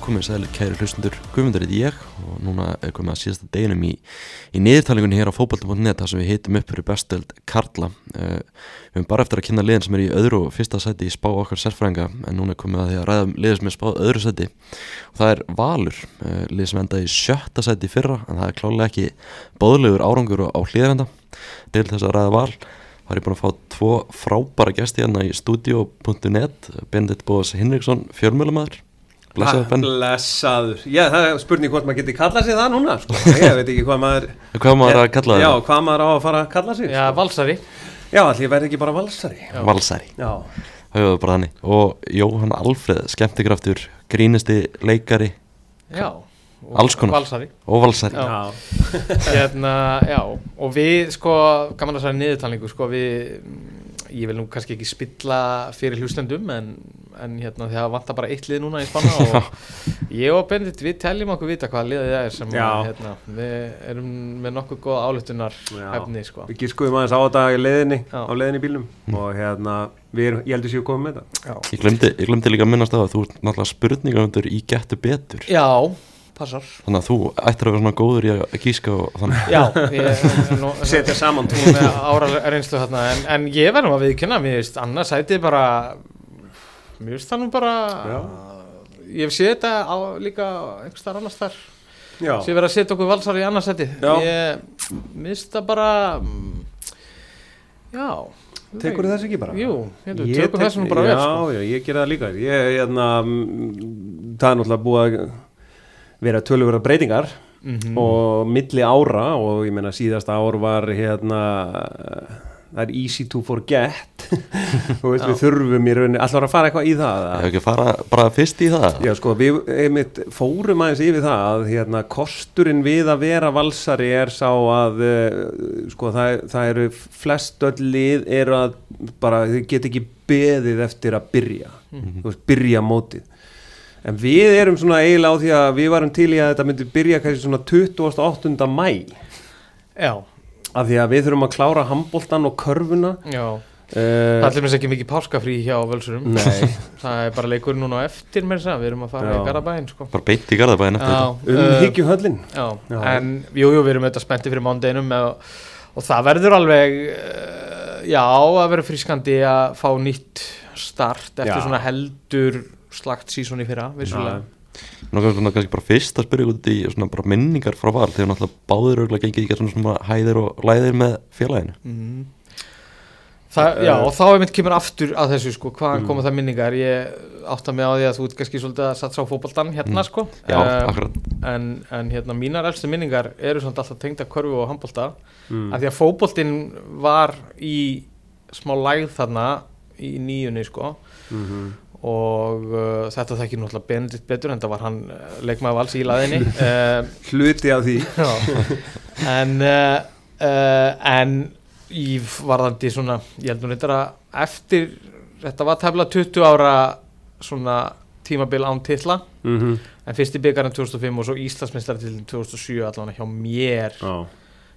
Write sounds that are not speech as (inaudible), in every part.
Komið sæli kæri hlustundur, Guðmundur heit ég og núna er komið að síðasta deginum í, í niðurtalingunni hér á fókbalta.net þar sem við hitum upp fyrir bestöld Karla. Uh, við höfum bara eftir að kynna liðin sem er í öðru og fyrsta sæti í spá okkar sérfræðinga en núna er komið að því að ræða um liðin sem er spáð öðru sæti og það er Valur, uh, lið sem endaði sjötta sæti fyrra en það er klálega ekki bóðlegur árangur á hlýðarenda til þess að ræða Val. Það er búin að fá tvo frábæra gæsti hérna í studio.net, Bendit Bóðs Hinriksson, fjörmjölamæður Blessaður Ben. Blessaður, já það er spurning hvort maður getur kallað sig það núna sko. (laughs) Ég veit ekki hvað maður Hvað maður að kalla það? Já, hvað maður á að fara að kalla sig Já, sko. valsari. Já, allir verði ekki bara valsari. Já. Valsari. Já, Það hefur bara þannig. Og Jóhann Alfreð, skemmtikraftur, grínisti leikari. Já. Alls konar. Valsari. Og valsari. Já. (laughs) hérna, Já, og við sko, gaman að særa niðurtalningu sko, við ég vil nú kannski ekki spilla fyrir hlustendum en, en hérna því að vantar bara eitt lið núna í spanna og ég og Bendit við teljum okkur vita hvaða liðið það er sem að, hérna, við erum með nokkuð góða álitunar Já. hefni sko. við gískuðum aðeins á þetta í leiðinni Já. á leiðinni í bílnum og hérna, við erum, ég heldur séu komið með þetta Já. Ég glemdi, ég glemdi líka að minnast að þú ert náttúrulega spurningaundur í getu betur Já, passar Þannig að þú ættir að vera svona góður í að gíska og þannig Já, ég er Setja saman er með ára reynslu þarna en, en ég verðum að viðkynna, mér veist annars sætið bara mér veist það nú bara Já. ég hef séð þetta á, líka einhvers þar annars þar Já, sem verið að setja okkur valsar í annars sætið Já. ég veist það bara já tekur þess ekki bara? Jú, hérna, Ég tökum tek- þessu nú bara já, vel sko. Já, ég gera það líka ég, hérna, mm, það er náttúrulega búið að vera tölurverða breytingar mm og milli ára og ég meina síðasta ár var hérna það er easy to forget. (laughs) Veist, Já. við þurfum í rauninni allar að fara eitthvað í það? Ég hef ekki að fara bara fyrst í það. Já sko, við einmitt, fórum aðeins yfir það að hérna, kosturinn við að vera valsari er sá að uh, sko, það, það eru flest öll lið eru að bara, þau get ekki beðið eftir að byrja. Þú veist, byrja mótið. En við erum svona eiginlega á því að við varum til í að þetta myndi byrja kannski svona 28. mæ Já, af því að við þurfum að klára handboltan og körfuna. Já. Uh, Það er mér ekki mikið páskafrí hjá völsurum. Nei, (laughs) Það er bara leikur núna eftir mér við erum að fara Já. í Garabæin sko. Bara beint í garðabæðin eftir þetta Já, um uh, hyggjumhöllin Já, Já. en jú, jú, við erum auðvitað spenntið fyrir mándeginum og, og það verður alveg uh, já, að vera frískandi að fá nýtt start eftir Já. svona heldur slagt sísón í fyrra, vissulega Nú kannski, svona, bara fyrst að spyrja út í svona bara minningar frá val Þegar náttúrulega báður auðvitað gengið í svona, svona hæðir og læðir með félaginu. Mm. Það, já, og þá er mitt kemur aftur að þessu sko, hvaðan koma það minningar? Ég átta mig á því að þú ert kannski svolítið að satsa á fótboltan hérna sko. Já, Eh, akkurat. en, en hérna mínar elstu minningar eru samt alltaf tengda körfu og handbolta. Mm. af því að fótboltinn var í smá lægð þarna í nýjunni sko. Mhm. Og uh, þetta þekkir náttúrulega Benedikt betur en það var hann uh, leikmaður vals í laðinni. (laughs) Uh, Hluti af því. En uh, uh, en í varðandi svona ég held nú reyndar að eftir þetta var tefla 20 ára svona tímabil án titla. Mm -hmm. en fyrsti byggarinn 2005 og svo Íslandsmeistaratitlinn 2007 allan hjá mér. Já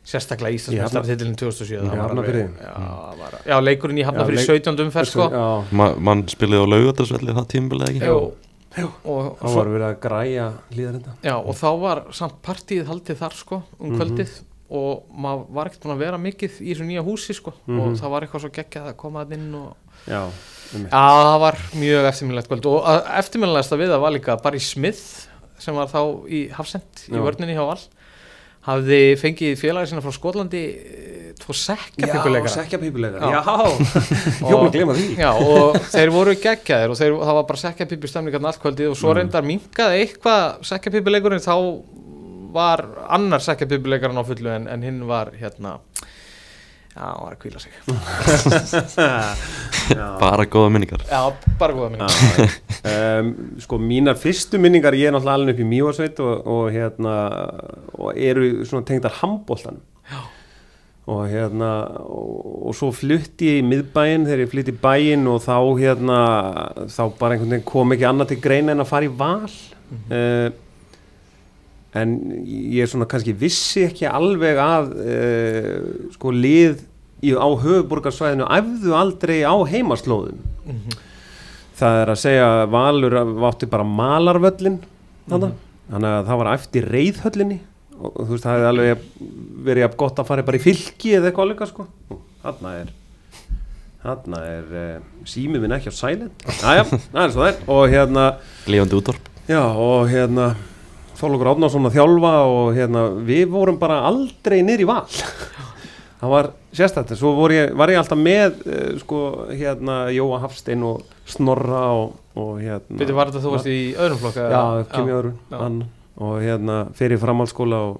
sérstaklega Í Íslandsmeistaratitlinn 2007 Í það var Hafnarfirði? alveg- já, já, leikurinn í Hafnafyrir leik- 17. umferð sko. Já, Ma, Mann spilaði á laugadarsvelli það tímabilið ekki? Jú, og, þá var verið að græja líðarenda já, og þá var samt partíð haldið þar sko um Mhm. kvöldið. Og maður var ekkert búin að vera mikið í þessu nýja húsi sko. Mhm. og það var eitthvað svo geggjað að koma að inn og Já, um Já, það var mjög eftirminnilegt kvöld. Og að- eftirminnilegasta við það var líka Barry Smith sem var þá í Hafsend í Já. vörninni hjá Val hafði fengið félagi sinna frá Skotlandi eh, tvo sekkapípuleikara Já. Já, (laughs) var að glema því Já, og þeir voru geggjaðir og þeir, það var bara sekkapípu stemningarn allt kvöldið og svo Mm. reyndar minkaði eitthvað sekkapípuleikurinn þá var annar sekkapípuleikarinn á fullu en, en hinn var hérna já, hann var að kvíla sig. (laughs) Bara góða minningar. Já, bara góða minni um, sko mínar fyrstu minningar ég er náttúrulega alveg upp í Mjóasveit og, og hérna og eru svona tengdar handbóltan og hérna og, og svo flutti ég í miðbæinn þegar ég flutti í bæinn og þá hérna þá bara einhvern veginn kom ekki annað til greina en að fara í val. Mm en ég er svona kannski vissi ekki alveg að uh, sko lið í, á höfuborgarsvæðinu æfðu aldrei á heimaslóðum. Mhm. það er að segja Valur vátti bara malarvöllin þannig Mhm. þannig að það var eftir reyðhöllinni og, og þú veist það hefði alveg verið jafn gott að fara bara í fylki eða eitthvað líka sko. Þarna er þarna er uh, símið minn ekki á silent. Aðja, það er svo það er. Og hérna Lífandi útvarp Já og hérna Þorlókur Átnarsson að þjálfa og hérna við vorum bara aldrei niður í val. Það var sérstætt svo ég, var ég alltaf með uh, sko hérna Jóa Hafstein og Snorra og, og hérna Byrju, var þetta þú varst í öðrum flokka? Já, kemur öðru já. hann, og hérna fyrir framhaldsskóla og,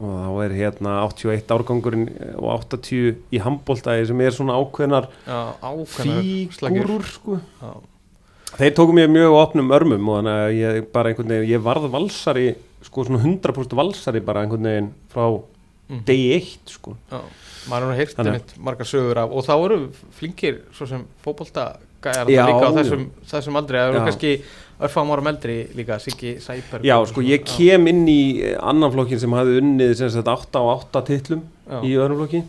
og þá er hérna 81 árgangurinn og 80 í handbóltæði sem er svona ákveðnar ákveðnar fígúrur sko. Já, Þeir tóku mér mjög opnum örmum og þannig að ég bara einhvern veginn, ég varð valsari, sko svona 100% valsari bara einhvern veginn frá Mhm. degi eitt, sko. já, maður er heyrt Þannig- einmitt margar sögur af og þá eru flinkir svo sem Já, líka á þessum, þessum aldrei það eru kannski örfam ára meldri líka Siggi Sæper Já, sko, ég kem inn í eh, annan flokkin sem hafði unnið sem sagt 8 á 8 titlum Já. í öðrum flokki.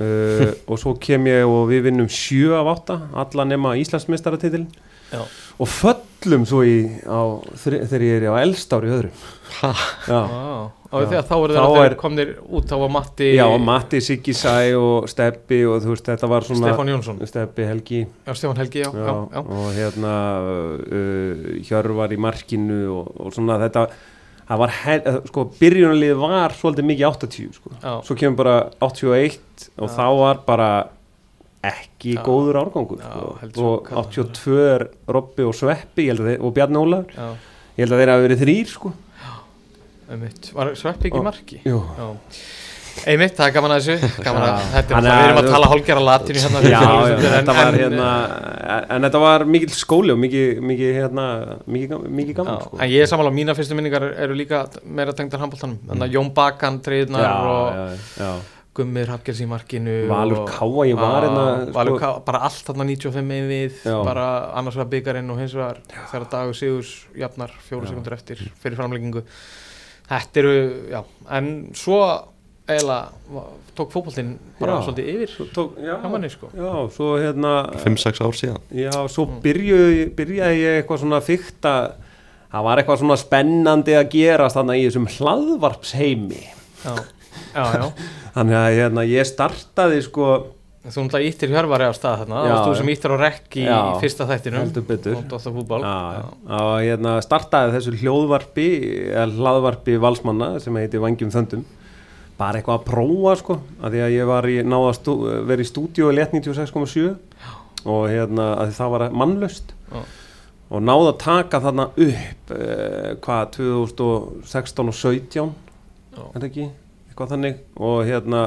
Uh, og svo kem ég og við vinnum 7 af 8, alla nema Íslandsmeistaratitil Já. og föllum svo í, á, þegar ég er á eldstári í öðrum. Já. Já, þá er- komnir út þá var Matti Já, Matti, Siggi Sæ og Steppi og þú veist, þetta var svona... Stefán Jónsson Steppi Helgi Já, Stefán Helgi, já, já, já. og hérna uh, Hjörvar í markinu og, og svona þetta það var, eh, sko, byrjunarlið var svolítið mikið 80, sko svo kemur bara 81 og þá var bara ekki Já. góður árgangur Já, sko. og kallar 82 er Robby og Sveppi þeir, og Bjarni Ólafur já, ég held að þeir hafa verið þrýr sko (gasps) Var Sveppi ekki í Og- marki? Jú. Já Einmitt, það er gaman að þessu (laughs) gaman að. Þetta er alltaf, við erum að- tala hálgjara latinu hérna fyrir Já, já, (laughs) þetta en- var en- hérna en þetta var mikill skóli og mikið, mikið hérna, mikið, gaman sko. en ég er samanlega, mína fyrstu minningar eru líka meira tengdar handbóltanum, að Jón Bakan treyðnar já, og já, já. Gummir Hafgers í markinu Valur Káa, ég var Já, hérna, Valur sko- Káa, bara allt þarna 95 megin við Já. bara annars vegar byggarinn og hins vegar þegar dagur Sigurs jafnar fjóru sekundur eftir fyrir framleggingu þetta eru, já, en svo eiginlega tók fótboltinn bara Já. svolítið yfir tók, já, hjá manni sko. Já, svo hérna 5-6 ár síðan. Já, svo Mm. byrjuði, byrjaði ég eitthvað svona fykta það var eitthvað svona spennandi að gerast þannig í þessum hlaðvarpsheimi. Já (laughs) þannig að hérna, ég startaði sko Þú náttúrulega íttir hjörvari á stað þarna, það varst þú sem íttir á rekk í Já, fyrsta betur. og hérna startaði þessu hljóðvarpi eða hlaðvarpi valsmanna sem heiti Vangjum Þöndum bara eitthvað að prófa sko að því að ég var í, náða stú, vera í stúdíu og let 96,7 og hérna að það var mannlaust. Já. og náða að taka þarna upp eh, hvað 2016 og 17 Já. er það ekki, eitthvað þannig og hérna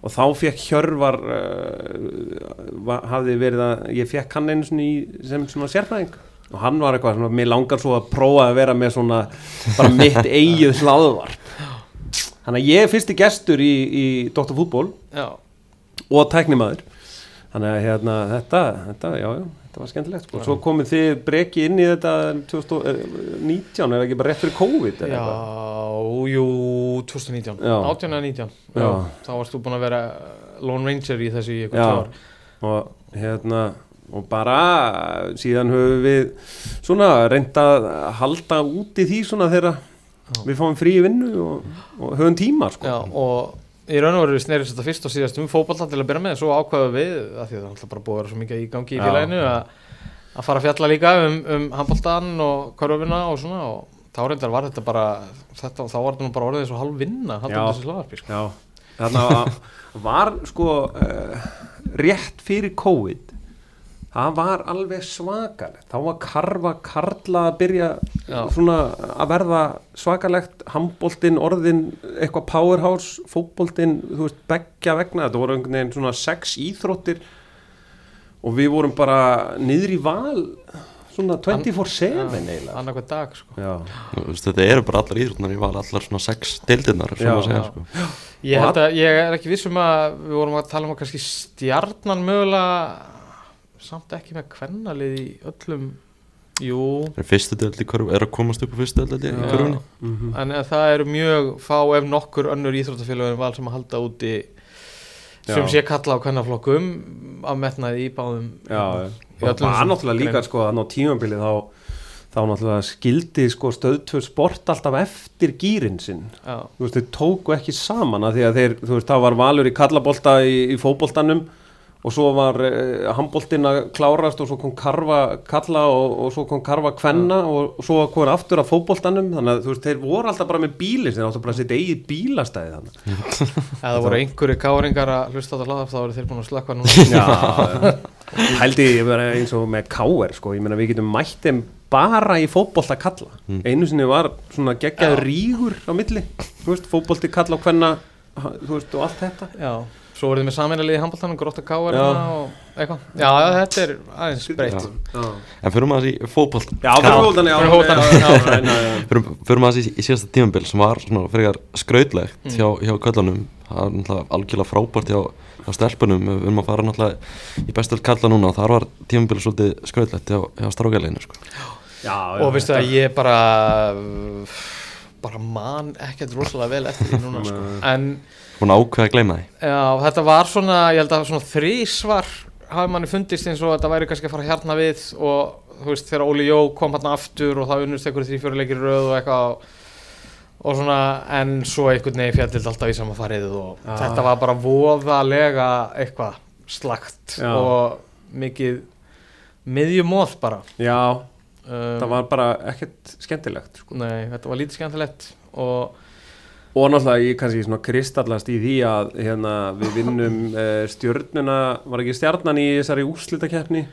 og þá fekk Hjörvar uh, hafði verið að ég fekk hann einu svona í, sem svona sérfræðing. Og hann var eitthvað svona, mér langar svo að prófa að vera með svona bara mitt (laughs) eigið hlaðvarp. Þannig að ég er fyrsti gestur í, í Dr. Fútból og tæknimaður. Þannig að hérna, þetta, þetta, já, já þetta var skemmtilegt, sko. svo komið þið breki inn í þetta 2019 er ekki bara rétt fyrir COVID já, jú, 2019 Já. 18 eða 19 Já. já. Þá varst þú búin að vera Lone Ranger í þessu í eitthvað Já. tvö ár og hérna og bara síðan höfum við svona reynd að halda út í því svona þegar við fáum frí vinnu og, og höfum tíma sko. Já, og í raun og veru snerist þetta fyrst og síðast um fótbolta til að byrja með, svo ákvaðu við að því að það er alltaf bara búið að vera svo mikið í gangi í félaginu að, að fara að fjalla líka um, um handboltan og körfuna og svona og þá reyndar var þetta bara þetta, þá var þetta nú bara orðið svo hálf vinna halda Já. um þessi slagarpi sko. Já, þarna (laughs) var sko uh, rétt fyrir COVID það var alveg svakalegt þá var karfa karla að byrja svona að verða svakalegt handboltinn, orðin eitthvað powerhouse, fótboltinn þú veist, beggja vegna, þetta voru einhvern veginn svona sex íþróttir og við vorum bara niður í val svona 24-7 eiginlega annarkvæð dag sko. Já, Þú veist, Þetta eru bara allar íþrótnar Ég var allar svona 6 deildirnar Já, segja, já. sko. ég, ég er ekki vissum að við vorum að tala um að kannski stjarnan mögulega samt ekki með kvennalið í öllum jú, Er körfu Er að komast upp á fyrstu deild í Já. körfunni? Mhm. en, það eru mjög fá ef nokkur önnur íþróttafélagin val sem að halda úti sem sé kalla á kvennaflokkum af metnaði í báðum Já, í og var þessum náttúrulega líka sko þannig á tímabilið þá þá náttúrulega skildi sko stöðtöð sport alltaf eftir gýrin sinn. Já, þú veist, þeir tóku ekki saman að því að þeir, þú veist, það var valur í kallabolta í, í fótboltanum og svo var uh, handboltin að klárast og svo kom karfa kalla og, og svo kom karfa kvenna og, og svo kom aftur að fótboltanum. Þannig að þú veist, þeir voru alltaf bara með bíli þeir áttu bara að setja eigið bílastæði þannig (laughs) ef það voru einhverju káringar að hlusta á þetta hlaðaf þá eru þeir búin að slökka núna. (laughs) Já, hældi ég vera eins og með káer sko, ég meina við getum mætt þeim bara í fótbolta kalla. Einu sinni var svona geggjaður rígur á milli, þú veist, fótbolti kalla og hvenna, svo voru þið með saminlega í handbóltanum gróta káir Já. og eitthvað. Já, já, þetta er aðeins breytt. Já, En fyrir maður í fótbolt já fyrir fótboltan, já, fyrir fótboltann, já. Fyrir, (laughs) maður í, í síðasta tímabil sem var svona frekar skrautlegt hjá, hjá köllunum það er náttúrulega algjörlega frábært hjá, hjá stelpunum. Við erum að fara náttúrulega í bestöld kalla núna og þar var tímabil svolítið skrautlegt hjá, hjá strákjæleginu sko. Já, já, Og veistu að ég bara bara man ekkert rosalega vel eftir því núna sko. en Búin að ákveða að gleyma því já, þetta var svona ég held að svona þrísvar hafi manni fundist eins og þetta væri kannski að fara hérna við og þú veist þegar Óli Jó kom hérna aftur og það unnust einhverju þrýfjöruleikir röð og eitthvað og svona en svo einhvern veginn fjallild alltaf í sama farið og Já. þetta var bara voðalega eitthvað slagt Já. og mikið miðjumóð bara já, um, það var bara ekkert skemmtilegt sko. Nei, þetta var lítið skemmtilegt og og náttúrulega ég kannski svona kristallast í því að hérna, við vinnum uh, stjörnuna, var ekki stjarnan í þessari úrslitakeppni?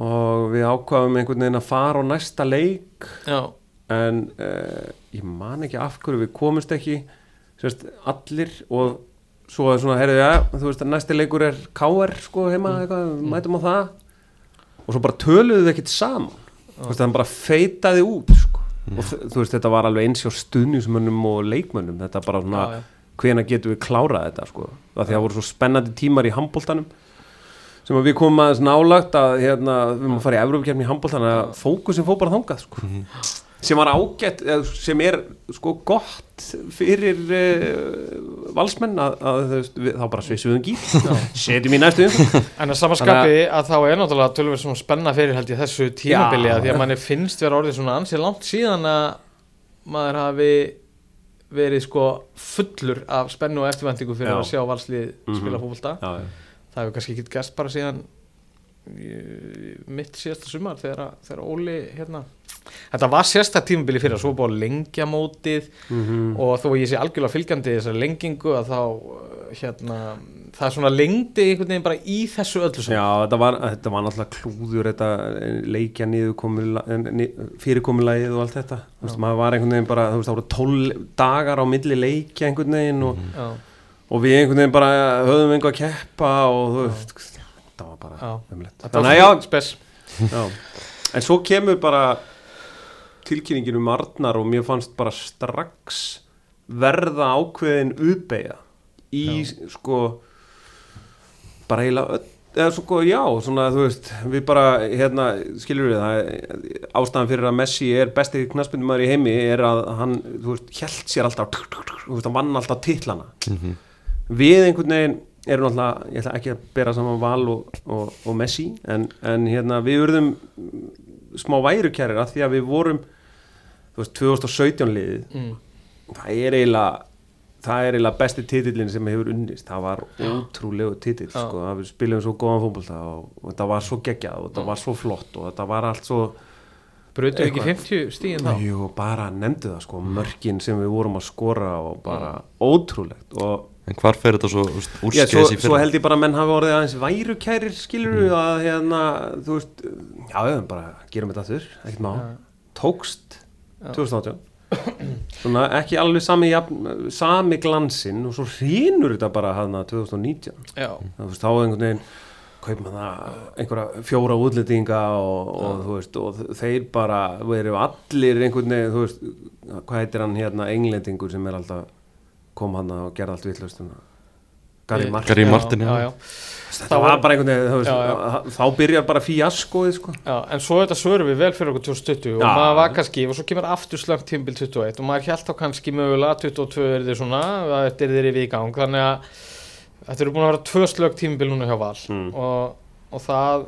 Og við ákvaðum einhvern veginn að fara á næsta leik. Já, en uh, ég man ekki af hverju við komumst ekki sérst, allir og svo er svona, heyrðu, ja, þú veist að næsti leikur er KR sko heima, eitthvað, við mætum á það. Og svo bara töluðu við ekkert saman. Þú veist, þannig bara feitaði út. Og þú veist, þetta var alveg eins hjá stuðnismönnum og leikmönnum, þetta bara svona já, já. hvena getum við klárað þetta sko af því að það voru svo spennandi tímar í handbóltanum sem við komum aðeins nálagt að hérna, við að fara í Evrópakefni í handbóltan að fókusin fór bara þangað sko. sem var ágætt sem er sko gott fyrir uh, valsmenn að, að veist, við, þá bara svisuðum gít setjum í næstu. En að samanskapi að þá er náttúrulega tölver svona spenna fyrir held ég þessu tímabili Já. að því að manni finnst vera orðið svona ansið langt síðan að maður hafi verið sko fullur af spennu og eftirvæntingu fyrir Já. að sjá valslið spila Mhm. fótbolta já, já. það hefur kannski ekki gæst bara síðan mitt síðasta sumar þegar, þegar Óli hérna þetta var sérsta tímabili fyrir að svo búið að lengja mótið Mhm. og þó ég sé algjörlega fylgjandi þessari lengingu að þá uh, hérna, það er svona lengdi einhvern veginn bara í þessu öllu saman. Já, þetta var, þetta var náttúrulega klúður þetta eh, leikja niður fyrirkomulagið og allt þetta. Þú veist, maður var einhvern veginn bara, þú veist, það voru tól dagar á milli leikja einhvern veginn og, Já, og við einhvern veginn bara höfðum einhver að keppa og þú veist, það var bara umlegt. þetta Þannig að já, spes. Já, en svo kemur bara tilkynningin um Arnar og mér fannst bara strax verða ákveðin uppeyja í sko bara öll eða sko, já, svona, þú veist við bara, hérna, skilur við það ástæðan fyrir að Messi er besti knaspindumæður í heimi er að hann, þú veist, hjælt sér alltaf þú veist, hann vann alltaf titlana. Við einhvern veginn erum alltaf, ég ætla ekki að bera saman Val og, og, og Messi en, en hérna, við urðum smá værukærir að því að við vorum veist, 2017 liðið mm. það er eiginlega það er eiginlega besti titillin sem hefur unnist. Það var ótrúlegu titill Já. sko, við spilum svo góðan fótbolta og, þetta var svo geggjað og þetta var svo flott og þetta var allt svo Brutu ekki Eitthvað. 50 stíðin þá? Jú, bara nefndu það sko, mörkin sem við vorum að skora og bara ótrúlegt og En hvar fer þetta svo Já, svo, úrskeiðis í svo fyrir? held ég bara að menn hafi orðið aðeins værukærir skilur við að hérna, þú veist, já, já, bara gerum þetta aftur, ekkert má, tókst 2018 svona ekki alveg sami, jafn, sami glansinn og svo hrýnur þetta bara hana 2019 Já, þú veist, þá einhvern veginn kaup maður einhverja fjóra útlendinga og, og þú veist, og þeir bara veru allir einhvern veginn, veist hvað heitir hann hérna, englendingur sem er alltaf kom hann og gerði allt vitlaust Gary Martin Gary já, Martin, já. já, já. þetta Það var bara einhvern veginn, Já, þá byrjar bara fíaskoið sko Já, en svo þetta svörum við vel fyrir okkur 2020 og maður var kannski, og svo kemur aftur slangt tímbil 21 og maður held þá kannski mögulega 22 er þið svona, að þetta er þið í gang þannig að þetta eru búin að vera tvö slög tímabil núna hjá Val Mm. og, og það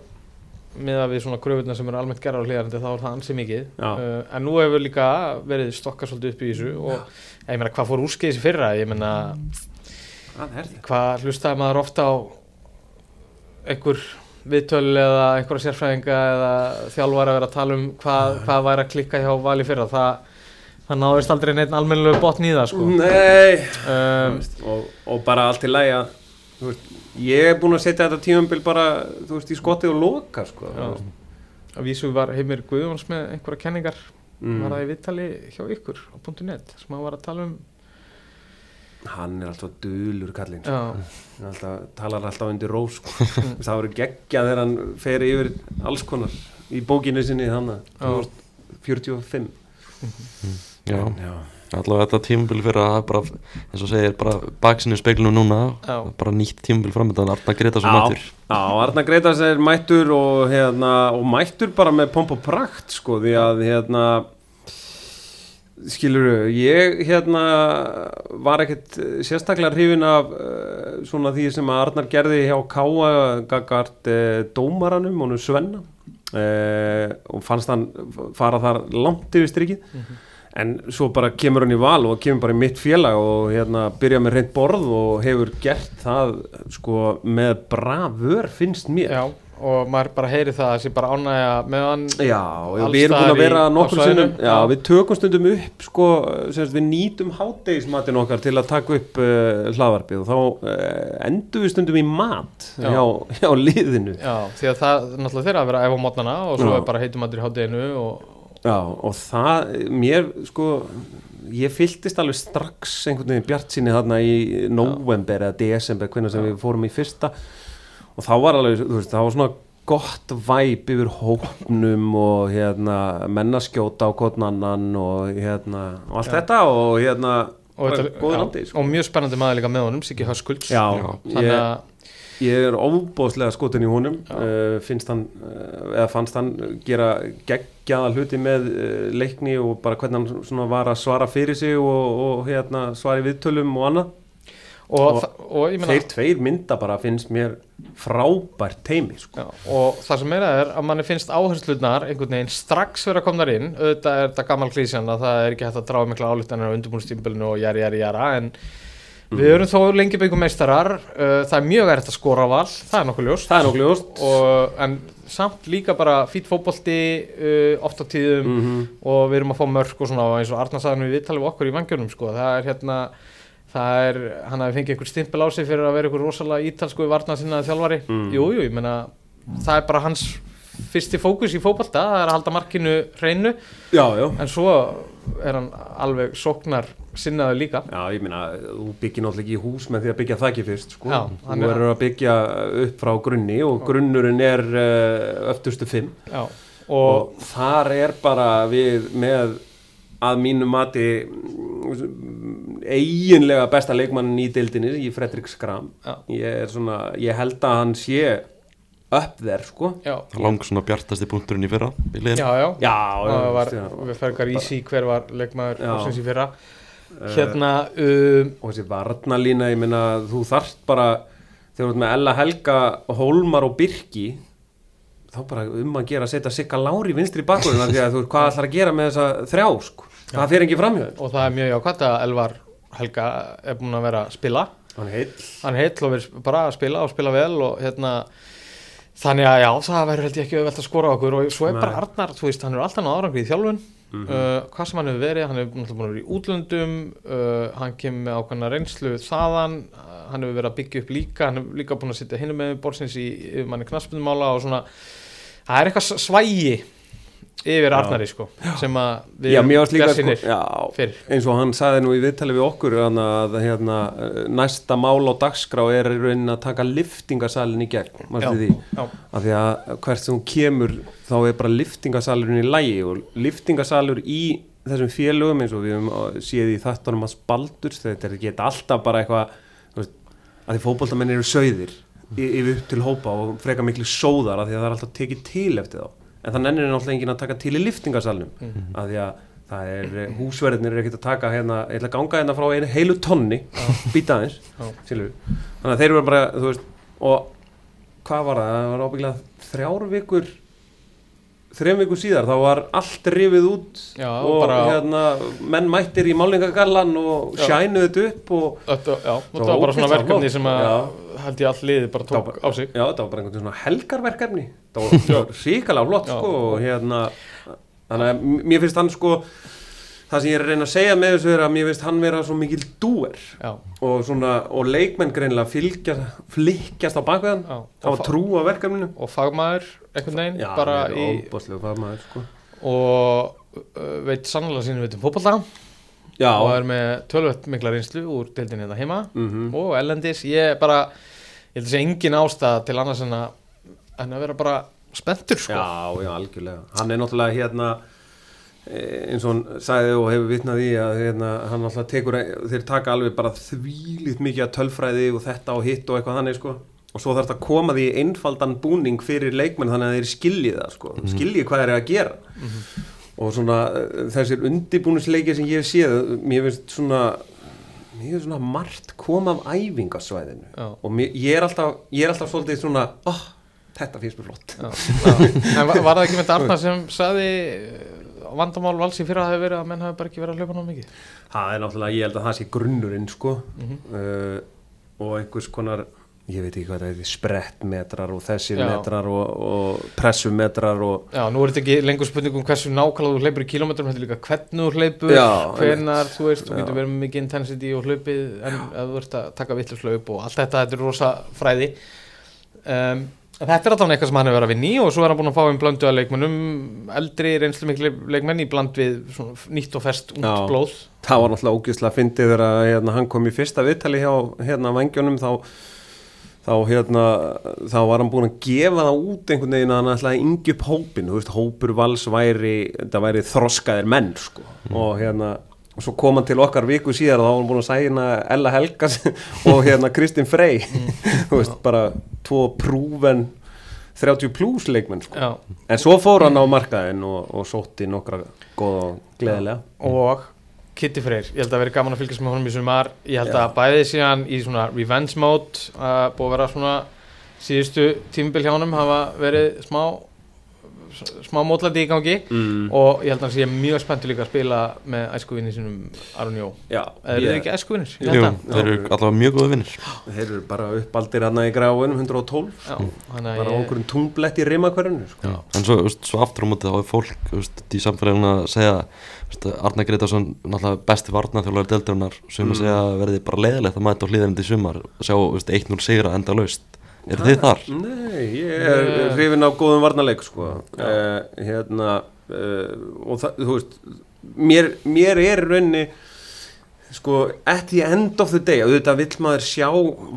með að við svona kröfurnar sem eru almennt gerðar á hlýðarandi þá er það ansi mikið uh, en nú hefur líka verið stokkað svolítið upp í þessu og ég meina hvað fór úrskeiðis í fyrra ég meina þetta? Hvað hlustaði maður ofta á? Einhver viðtöl eða einhverja sérfræðinga eða þjálfar að vera að tala um hvað, hvað væri að klikka hjá Vali fyrra. Það, það náðist aldrei neitt almennilegu botn í það sko. Nei. Um, og, og bara allt í lægi að þú veist, ég er búin að setja þetta tímambil bara þú veist, í skottið og loka sko, að vísu var Heimir Guðjóns með einhverja kenningar Mm. var það í viðtali hjá ykkur á .net sem hann var að tala um hann er alltaf dulur kallinn sko. já, Hann alltaf, talar alltaf undir rós sko. (laughs) Það verður geggja þegar hann fer yfir alls konar í bókinu sinni þannig Já. 45 Já, Já. allavega þetta tímabil fyrir að bara, eins og segir, bara baksinu speilinu núna, Já. bara nýtt tímabil framöndan, Arna Gretarsson Já, mættur já, Arna Greitas er mættur og, hérna, og mættur bara með pomp og prakt sko, því að hérna, skilur ég hérna var ekkert eh, sérstaklega hrifin af uh, svona því sem að Arnar gerði hjá Káa gagart uh, dómaranum, honum Svenna. Uh, og fannst hann fara þar langt yfir strikið. En svo bara kemur hann í val og kemur bara í mitt félag og hérna byrja með reynd borð og hefur gert það sko með bravör finnst mér. Já, og maður bara heyri það að sé bara ánægja með hann Já, já, við erum búin að vera nokkur sinnum, já, við tökum stundum upp, sko, semst, við nýtum hátegismatin okkar til að taka upp uh, hlaðvarpið og þá uh, endum við stundum í mat Já. hjá, hjá liðinu. já, því að það náttúrulega þeirra að vera ef á mótnana og svo er bara heitum allir í hátteginu og Já, og það, mér, sko, ég fylltist alveg strax einhvern veginn bjart sinni þarna í november eða desember, hvernig sem við fórum í fyrsta og þá var alveg, þú veist, það var svona gott væp yfir hóknum og hérna mennaskjóta á kotnannan og hérna og allt Já. þetta og hérna og, þetta- andi, sko. og mjög spennandi maður líka með honum Siggi Höskulds ég, ég er óbóðslega skotin í honum uh, finnst hann uh, eða fannst hann gera geggjaða hluti með uh, leikni og bara hvernig hann svona var að svara fyrir sig og, og hérna svari viðtölum og annað og, Og meina þeir tveir mynda bara finnst mér frábært teimi sko. Og það sem meira er að manni finnst áhersluðnar einhvern veginn strax vera komnar inn. Auðvitað er þetta gammal klísjan að það er ekki hægt að draga mikla álítanir á undirbúinustímbilinu og jæri, jæri, jæra en við erum þó lengi byggum meistarar. Það er mjög erfitt að skora val það er nokkuð ljóst. Það er nokkuð ljóst. Og, en samt líka bara fýtt fótbolti uh, oft á tíðum mm -hmm. og við erum að fá mörk og svona eins og Arnar sagði nú í viðtalið við okkur í vangjörnum sko, það er hérna það er, hann hafi fengið einhver stimpil á sig fyrir að vera einhver rosalega ítalsku varna sinna þjálfari, Mm. jú, jú, ég meina það er bara hans fyrsti fókus í fótbolta, það er að halda markinu hreinu, já, já en svo er hann alveg sóknar sinnaður líka Já, ég meina, þú byggir náttúrulega ekki í hús með því að byggja þakki fyrst, sko. Já, þú er- verður að byggja upp frá grunni og grunnurinn er uh, öftustu fimm. Já, og, og, þar er bara við með að mínu mati eiginlega besta leikmannin í deildinni í Fredrik Skram ég, er svona, ég held að hann sé upp þær sko. Já, lang svona bjartasti punkturinn í fyrra í já, já, já, það var, já, við fergar í sí hver var leikmaður í fyrra? Eh, hérna, um, og þessi varnalína, ég meina þú þarft bara, þegar þú ert með Ella Helga, Hólmar og Birki þá bara um að gera að setja Sigga Lári vinstri bakkurinn því að þú veist hvað ætlar að gera með þessa þrjá sko. Það fer ekki framhjöð og það er mjög jákvæmt að Elvar Helga er búin að vera að spila. Hann heill. Hann heill og verið bara að spila og spila vel og hérna þannig að já, það verður held ég ekki auðvelt að skora okkur. Og svo er bara Arnar, þú veist, hann er alltaf náður árangri í þjálfun. Mhm. uh, hvað sem hann hefur verið, hann hefur náttúrulega búin að vera í útlöndum. Uh, hann kemur með ákveðna reynslu þaðan, uh, hann hefur verið að byggja upp líka. Hann hefur líka búin að sitja hinum með borðsins í yfirmanni knaspunumála og svona. Það er eitthvað svægi yfir Já. Arnari sko, sem að við já, erum bjartsýnir sko, já, fyrir eins og hann sagði nú í viðtali við okkur að hérna, næsta mál á dagskrá er raunin að taka liftingasalinn í gegn manstu því? já, af því að hvert sem hún kemur þá er bara liftingasalurinn í lægi og liftingasalur í þessum félögum eins og við höfum uh, séð í þáttunum að spaldur þetta ekki alltaf bara eitthvað að því fótboltamenn eru sögðir yfir upp til hópa og freka miklu sóðar af því að það er alltaf tekið til eftir þá en það nennir náttúrulega enginn að taka til í liftingasalnum Mhm. af því að það er eh, húsverðinir er ekkert að taka hérna, ég ætla að ganga hérna frá einu heilu tonni býta aðeins þannig að þeir eru bara, þú veist og hvað var það, það var ábygglega þrjár vikur þrejum vikur síðar, þá var allt rifið út Já, og bara- hérna, menn mættir í málningagallan og sjænuðu þetta upp og Þetta, já, þetta var bara svona verkefni sem að held ég all liði bara tók var á sig. Já, þetta var bara einhvern svona helgarverkefni. Það (laughs) var, ríkalega flott sko og hérna Þannig að mér finnst hann sko Það sem ég er að reyna að segja með þessu er að mér finnst hann vera svo mikil dúer. Og svona, og leikmenn greinlega fylgja, flikkjast á bakveðan já. hafa og, fa trú á verkefninu. Og fagmaður einhvern veginn Já, bara í er fagmaður sko. Og uh, veit sannlega sínu veitum fótbolta. Já, og er með tölvöld mikla reynslu úr deildinni þetta heima. Mhm. Og ellendis, ég bara ég held að sé engin ástæða til annars en að en að vera bara spenntur sko. Já, já, algjörlega. Hann er náttúrulega hérna eins og hann sagði og hefur vitnað í að hérna, hann náttúrulega tekur, þeir taka alveg bara þvílít mikið að tölfræði og þetta og hitt og eitthvað þannig sko. Og svo þarf þetta að koma því einfaldan búning fyrir leikmenn þannig að þeir skilji það sko. Skilji hvað þeir eru að gera. Og svona eh, þessir undibúnisleikir sem ég hef séð, mér finnst svona mér finnst svona margt koma af æfingasvæðinu. Já. og mér, ég, er alltaf, ég er alltaf svolítið svona oh, þetta finnst mér flott. Já, já. En var, var það ekki með Arnar sem saði uh, vandamál vals í fyrra hafi verið að menn hafi bara ekki verið að hlaupa ná mikið Það er náttúrulega, ég held að það sé grunnurinn sko Mhm. uh, og einhvers konar, ég veit ekki hvað það er sprettmetrar og þessir Já. metrar og, og pressumetrar og Já, nú er þetta ekki lengur spurning um hversu nákvæmlega þú hleypur í kilómetrum, þetta er líka hvernig þú hleypur, hvenar, þú veist, þú getur verið með mikið intensity og hlaupið en þú ert að taka vittluslaup og allt þetta, þetta er rosa fræði. Um, þetta er allavega eitthvað sem hann hefur verið að vinna í og svo er hann búin að fá um blöndu að leikmennum, eldri reynslu miklu leikmenn í bland við nýtt og fest ungt Já. blóð. það var náttúrulega ógislega að fyndið þegar hérna, hann kom í fyrsta viðtali hjá hérna vangjónum þá þá hérna, þá var hann búin að gefa það út einhvern veginn að hann ætlaði að yngja upp hópin, veist, hópur vals væri, væri þroskaðir menn sko, og hérna og svo kom hann til okkar viku síðar og þá var hann búin að sæna Ella Helgas (laughs) og hérna Kristinn Frey. (laughs) Þú veist, bara tvo prúven 30 plus leikmenn sko. En svo fór hann á markaðin og, og sótti nokkra góða og gleðilega. Og Kitty Freyr, ég held að vera gaman að fylgjast með honum í sumar. Ég held Já. að bæði síðan í svona revenge mode uh, búið að vera svona síðustu tímubil hjá honum hafa verið smá smá mótlandi í gangi mm. og ég held að hann sé mjög spenntur líka að spila með æskuvinni sinum Aron Jó Já, eða eru þið ekki æskuvinnir? Jú, þeir eru allavega mjög góða vinnir Þeir eru bara uppaldir hann í gráinum 112 Já, bara ég, okkur tunglett í rimakverðinu sko. En svo, veist, svo aftur á móti þá er fólk í samfélaginu að segja Arna Gretarsson, náttúrulega besti varnarþjólar deldurinnar sem Mm. að segja verði bara leiðilegt að mæta á hlýðarindi í sumar og sjá veist, 1-0 sigra enda laust Er þið þar? Nei, ég er Nei. hrifin á góðum varnarleik sko. uh, hérna uh, og það, þú veist mér, mér er í rauninni sko, at the end of the day auðvitað vill maður sjá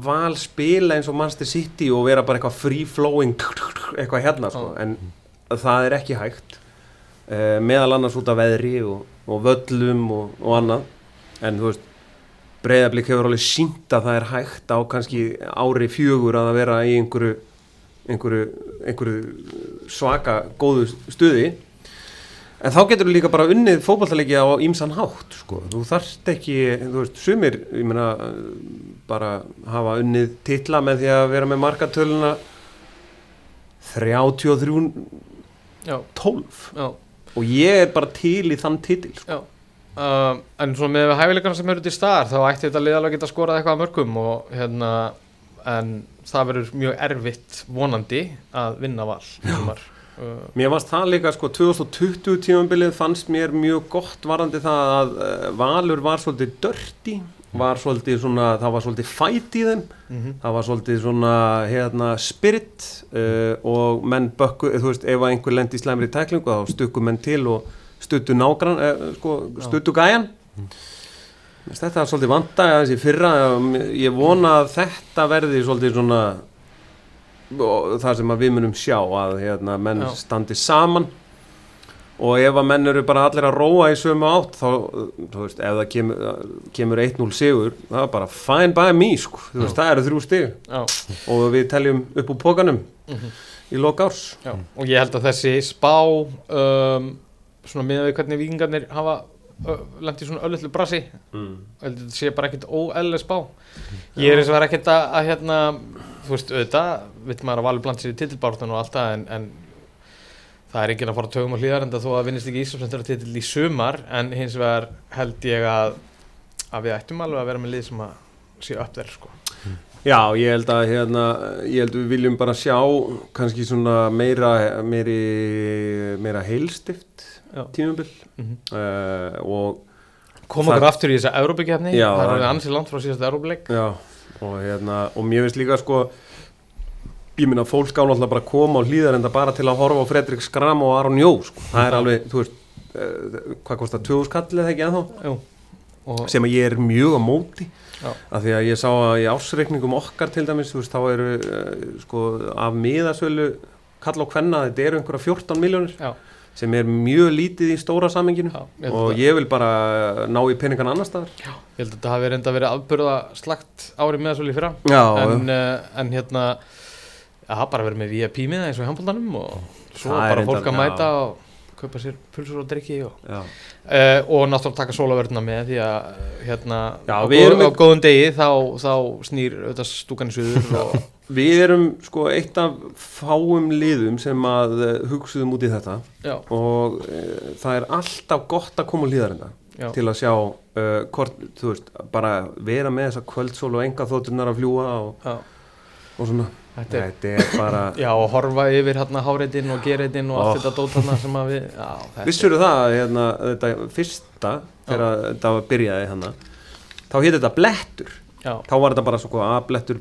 val spila eins og Manchester City og vera bara eitthvað free flowing eitthvað hérna sko. en það er ekki hægt uh, meðal annars út af veðri og, og völlum og, og annað en þú veist breyðablík hefur alveg sínt að það er hægt á kannski ári fjögur að vera í einhverju, einhverju, einhverju svaka góðu stuði. En þá getur þú líka bara unnið fótballtalegi á ímsan hátt sko. þú þarft ekki, þú veist, sumir ég meina, bara hafa unnið titla með því að vera með markatöluna 33 já, 12 já, og ég er bara til í þann titil sko. Um, en svona með hæfileikana sem eru til staðar þá ætti þetta lið alveg að geta skorað eitthvað að mörgum og hérna en það verður mjög erfitt vonandi að vinna val uh, Mér fannst það líka sko 2020 tímambilið fannst mér mjög gott varandi það að uh, Valur var svolítið dörti var svolítið svona, það var svolítið fæt í þeim. Mm það var svolítið svona hérna spirit uh, og menn bökku, þú veist, ef einhver lendi í slæmri tæklingu þá stukku menn til og stuttu nágrann, uh, sko, stuttu gæjan. Þetta er svolítið vanda þessi fyrra, ég vona að þetta verði svolítið svona það sem við munum sjá að hérna, menn Já. standi saman. Og ef að menn eru bara allir að róa í sömu átt þá, þú veist, ef það kemur, kemur 1-0 sigur, það er bara fine by me, sko, þú veist, það eru þrjú stig. Já, og við teljum upp úr pókanum Mhm. í lok árs. Já, og ég held að þessi spá um, svona með við hvernig vikingarnir hafa lendi í svona öllutlu brasi mm. þetta sé bara ekkert óeðlega spá ég er eins og verið ekkert að, að hérna, þú veist, auðvitað vill maður að valur bland sér í titilbártun og allt það en, en það er enginn að fara tögum á hlýðar en það þó að vinnist ekki Íslandsmyndara titil í sumar en hins vegar held ég að að við ættum alveg að vera með lið sem að sé upp þér sko. Já, ég held að hérna, ég held við viljum bara sjá kannski svona meira meiri, meira heilstift Já. tímubil mm uh, og koma Það- okkur aftur í þessa Európa-kefni það er ansið langt frá síðast Európa-leik og hérna og mér finnst líka sko ég minna fólk á náttúrulega bara að koma á hlýðar en það bara til að horfa á Fredrik Skram og Aron Jó sko. það er alveg, þú veist uh, hvað kostar 2000 skall eða ekki ennþá? Og sem að ég er mjög á móti. Já. af því að ég sá að í ásreikningum okkar til dæmis, þú veist, þá eru uh, sko af miðasölu kalla og hvenna, þetta eru einhverja 14 miljónir. Sem er mjög lítið í stóra samenginu Já, og að- ég vil bara ná í peningan annar staðar. Ég held að þetta hafi reynda verið afburða slagt árið með þessu fyrra. Já, en, uh, en hérna það hafa bara verið með VIP miða eins og í handbóltanum og svo bara fólk að já. mæta og kaupa sér pulsur og drikki og, uh, og náttúrulega taka sólavörðuna með því að hérna Já, á, góð, á góðum degi þá, þá snýr auðvitað stúkan í suður og (laughs) Við erum sko eitt af fáum liðum sem að uh, hugsuðum út í þetta. Já, og uh, það er alltaf gott að koma úr líðarenda já, til að sjá uh, hvort, þú veist, bara vera með þessa kvöldsól og enga þótturnar að fljúa og, og svona þetta er þetta er bara (laughs) Já, og horfa yfir hérna háreitin og gereitin og allt Oh. þetta dót hérna sem að við já, Vissur það að hérna, þetta fyrsta þegar þetta byrjaði hana þá hétt þetta blettur. Já, þá var þetta bara svo A-blettur,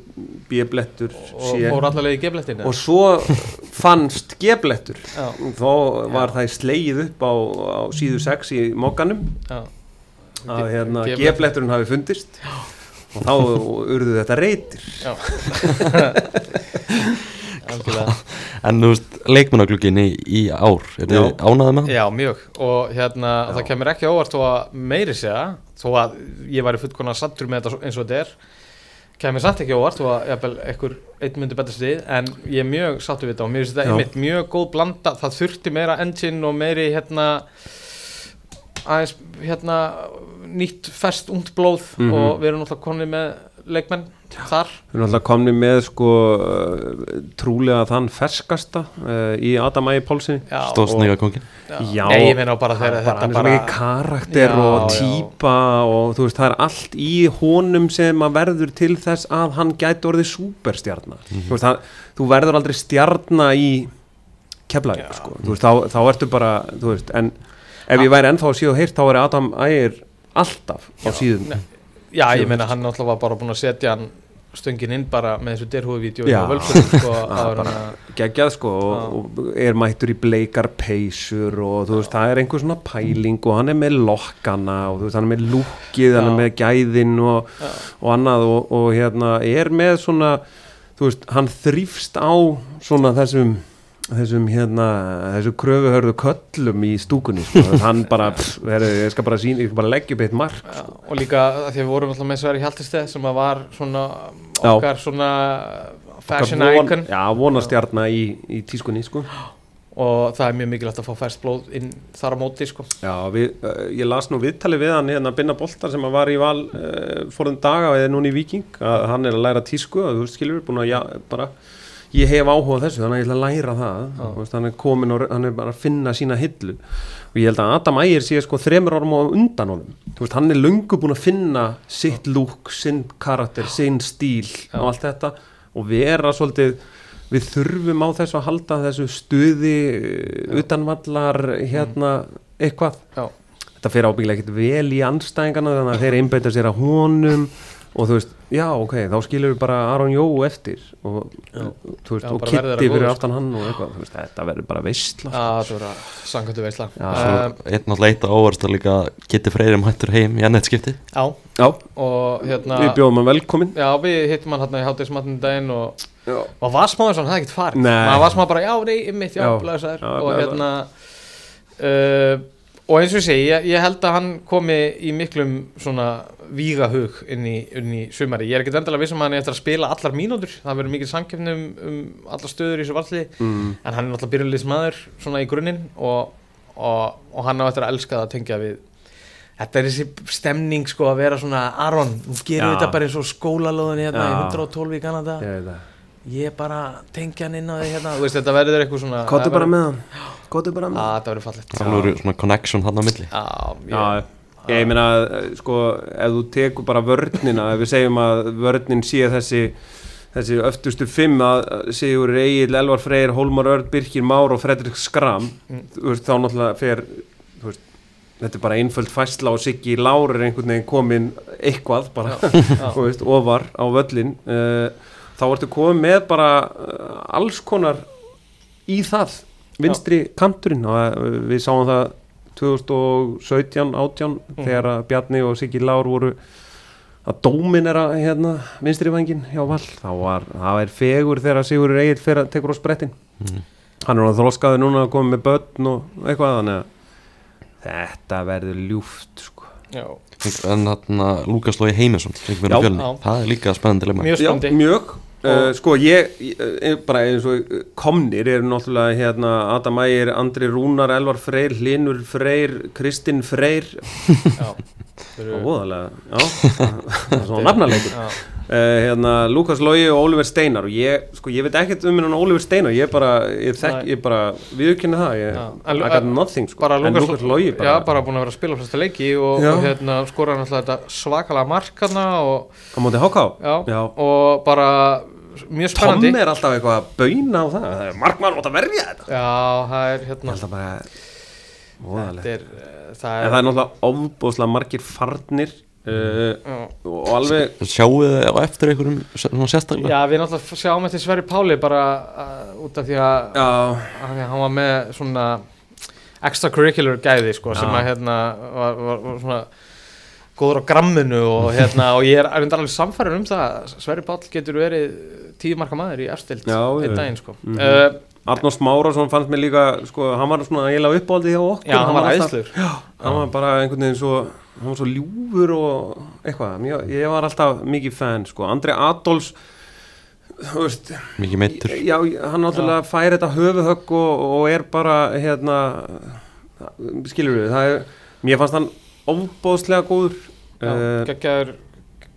B-blettur og C fór allavega í geflettinu og svo fannst G-blettur. Já, þá var það slegið upp á, á síðu 6 í mokkanum já. Að hérna, G-blettur. G-bletturinn hafi fundist. Og þá urðu þetta reytir Já (laughs) (laughs) En þú veist, leikmannaglugginn í, ár Er Já. ánaðið með það? Já, mjög og hérna, Já. það kemur ekki óvart þó að meiri segja, þó að ég væri fullkona sattur með þetta eins og þetta er kemur samt ekki óvart þó að einhver einn myndi betra stið en ég er mjög sattur við þetta og mér finnst þetta einmitt mjög góð blanda það þurfti meira engine og meiri hérna aðeins hérna nýtt fest ungt blóð Mhm. og við erum náttúrulega konið með leikmenn þar Við erum alltaf komni með sko uh, trúlega þann ferskasta uh, í Adam Ægi Pálsini Já, Stóðsnýga kongin Já. Nei, ég meina bara þegar bara, þetta er bara mikið karakter Já, og já. típa og þú veist það er allt í honum sem að verður til þess að hann gæti orðið superstjarnar þú, veist, það, þú verður aldrei stjarnar í keflavík Já. sko. Þá, þá ertu bara þú veist, en ef ég væri ennþá síðu heyrt þá er Adam Ægir alltaf á síðum Nei. Já, ég meina hann náttúrulega var bara búin að setja hann stöngin inn bara með þessu derhúðvídeó Já. og völkunum sko, (laughs) Já, geggjað sko og, og er mættur í bleikar peysur og þú veist það er einhver svona pæling og hann er með lokkana og þú veist hann er með lúkið, hann Já. er með gæðin og, Já. og annað og, og hérna er með svona þú veist hann þrýfst á svona þessum þessum hérna þessu kröfuhörðu köllum í stúkunni sko. (laughs) hann bara, pff, heru, ég skal bara sína ég skal bara leggja upp eitt mark Já, og líka að því að við vorum alltaf með Sverri Hjaltesteð sem að var svona Já. okkar svona fashion von, icon já, vonastjarna í, í tískunni sko. og það er mjög mikilvægt að fá færst blóð inn þar á móti sko. Já, við, uh, ég las nú viðtali við hann hérna Binna Boltar sem að var í val uh, fórðum daga eða núna í Viking að hann er að læra tísku og þú skilur búin að já, bara ég hef áhuga þessu þannig að ég ætla að læra það. Já. Þú veist, hann er komin og hann er bara að finna sína hillu. Og ég held að Adam Ægir sé sko þremur árum á undan honum. Veist, hann er löngu búin að finna sitt lúk, sinn karakter, sinn stíl Já. og allt þetta. Og vera svolítið við þurfum á þessu að halda þessu stuði uh, utanvallar hérna eitthvað. Já. þetta fer ábyggilega ekkert vel í anstæðingana þannig að þeir einbeita sér að honum og þú veist, já ok, þá skilur við bara Aron Jó eftir og, veist, Já, og verður Kitty fyrir aftan hann og eitthvað, þú veist, þetta verður bara veistla voru sangkvæmtu veisla. Já, Svo um, einn náttúrulega eitt á óvarst að líka geti freyri mættur heim í annettskipti Já, Já, og hérna við bjóðum hann velkomin Já, við hittum hann hérna í hátíðismatnum daginn og, og var smá eins og hann hefði ekkert farið. Nei. maður var smá bara, já, nei, mitt, já, Já, og hérna uh, og eins og ég segi, ég, ég held að hann komi í miklum svona vígahug inn í, inn í sumari ég er ekkert endilega vissum að hann er eftir að spila allar mínútur. Það verður mikið samkefni um, um allar stöður í þessu valli, mm, en hann er náttúrulega byrjulis maður svona í grunninn og, og, og hann á eftir að elska það að tengja við. Þetta er þessi stemning sko að vera svona Aron, Já. við þetta bara eins og skólalóðin hérna í Já. 112 í Kanada. Ég veit það. Ég bara tengja hann inn á því hérna. Þú veist þetta verður eitthvað svona Kottu það bara með hann. Kottu bara með hann. þetta verður fallegt. Svona connection hann á milli. Já, ég, Já, ég meina, eh, sko, ef þú tekur bara vörnina, ef við segjum að vörnin sé þessi, þessi öftustu fimm að Sigur Egil, Elvar Freyr, Hólmar Örd, Birkir Már og Fredrik Skram, Mm. veist, þá náttúrulega fer, veist, þetta er bara einföld fæsla og Siggi Lár er einhvern veginn komin eitthvað bara, (laughs) þú veist, ofar á völlin, uh, þá ertu komið með bara uh, alls konar í það, vinstri kanturinn. Og uh, við sáum það 2017, 18 þegar að Bjarni og Siggi Lár voru að dóminera hérna vinstri vangin hjá Val þá var, það er fegur þegar Sigur Egil fyrir að tekur á sprettin. Hann er á þróskaði núna að koma með börn og eitthvað þannig að þetta verður ljúft sko. já, en þarna Lukas Lói Heimisson það er líka spennandi mjög spennandi. Já, mjög Uh, sko ég, ég, bara eins og komnir eru náttúrulega hérna Adam Ægir, Andri Rúnar, Elvar Freyr, Hlinur Freyr, Kristinn Freyr. (laughs) Já, eru- Óðalega, já, það er svona nafnarleikur já. uh, hérna, Lukas Lógi og Oliver Steinar. Og ég, sko, ég veit ekkert um hennan Oliver Steinar. Ég bara, ég þekk, ég bara viðurkenni það, ég. I got nothing sko, bara en Lukas, Lógi já, bara, bara búin að vera að spila flesta leiki og, og hérna skora náttúrulega þetta svakalega markana og, á móti Háká já, Já. og bara mjög spennandi. Tom er alltaf eitthvað að bauna á það, það er markmann átt að verja þetta. Já, það er hérna held að bara, er, eh, það en er, það er náttúrulega ofbúðslega margir farnir uh, og alveg sjáu þið á eftir einhverjum svona sérstaklega? Já, við náttúrulega sjáum eftir Sverri Páli bara uh, út af því að já, að hann var með svona extracurricular gæði sko, sem að hérna var, var, var svona góður á gramminu og hérna og ég er alveg samfærin um það að Sverri Páll getur verið tíu marka maður í erstild Já, einn daginn sko. Mhm. uh, Arnór Smárasson fannst mér líka sko, hann var svona eiginlega uppáldið hjá okkur. Já, hann var alltaf- æðslur hann var bara einhvern veginn svo hann var svo ljúfur og eitthvað. Mjög, ég var alltaf mikið fan sko. Andri Adolfs mikið meittur já, hann náttúrulega fær þetta höfuhögg og, og er bara hérna skilur við, það er mér fannst hann ofbóðslega góður. Já, uh, geggjaður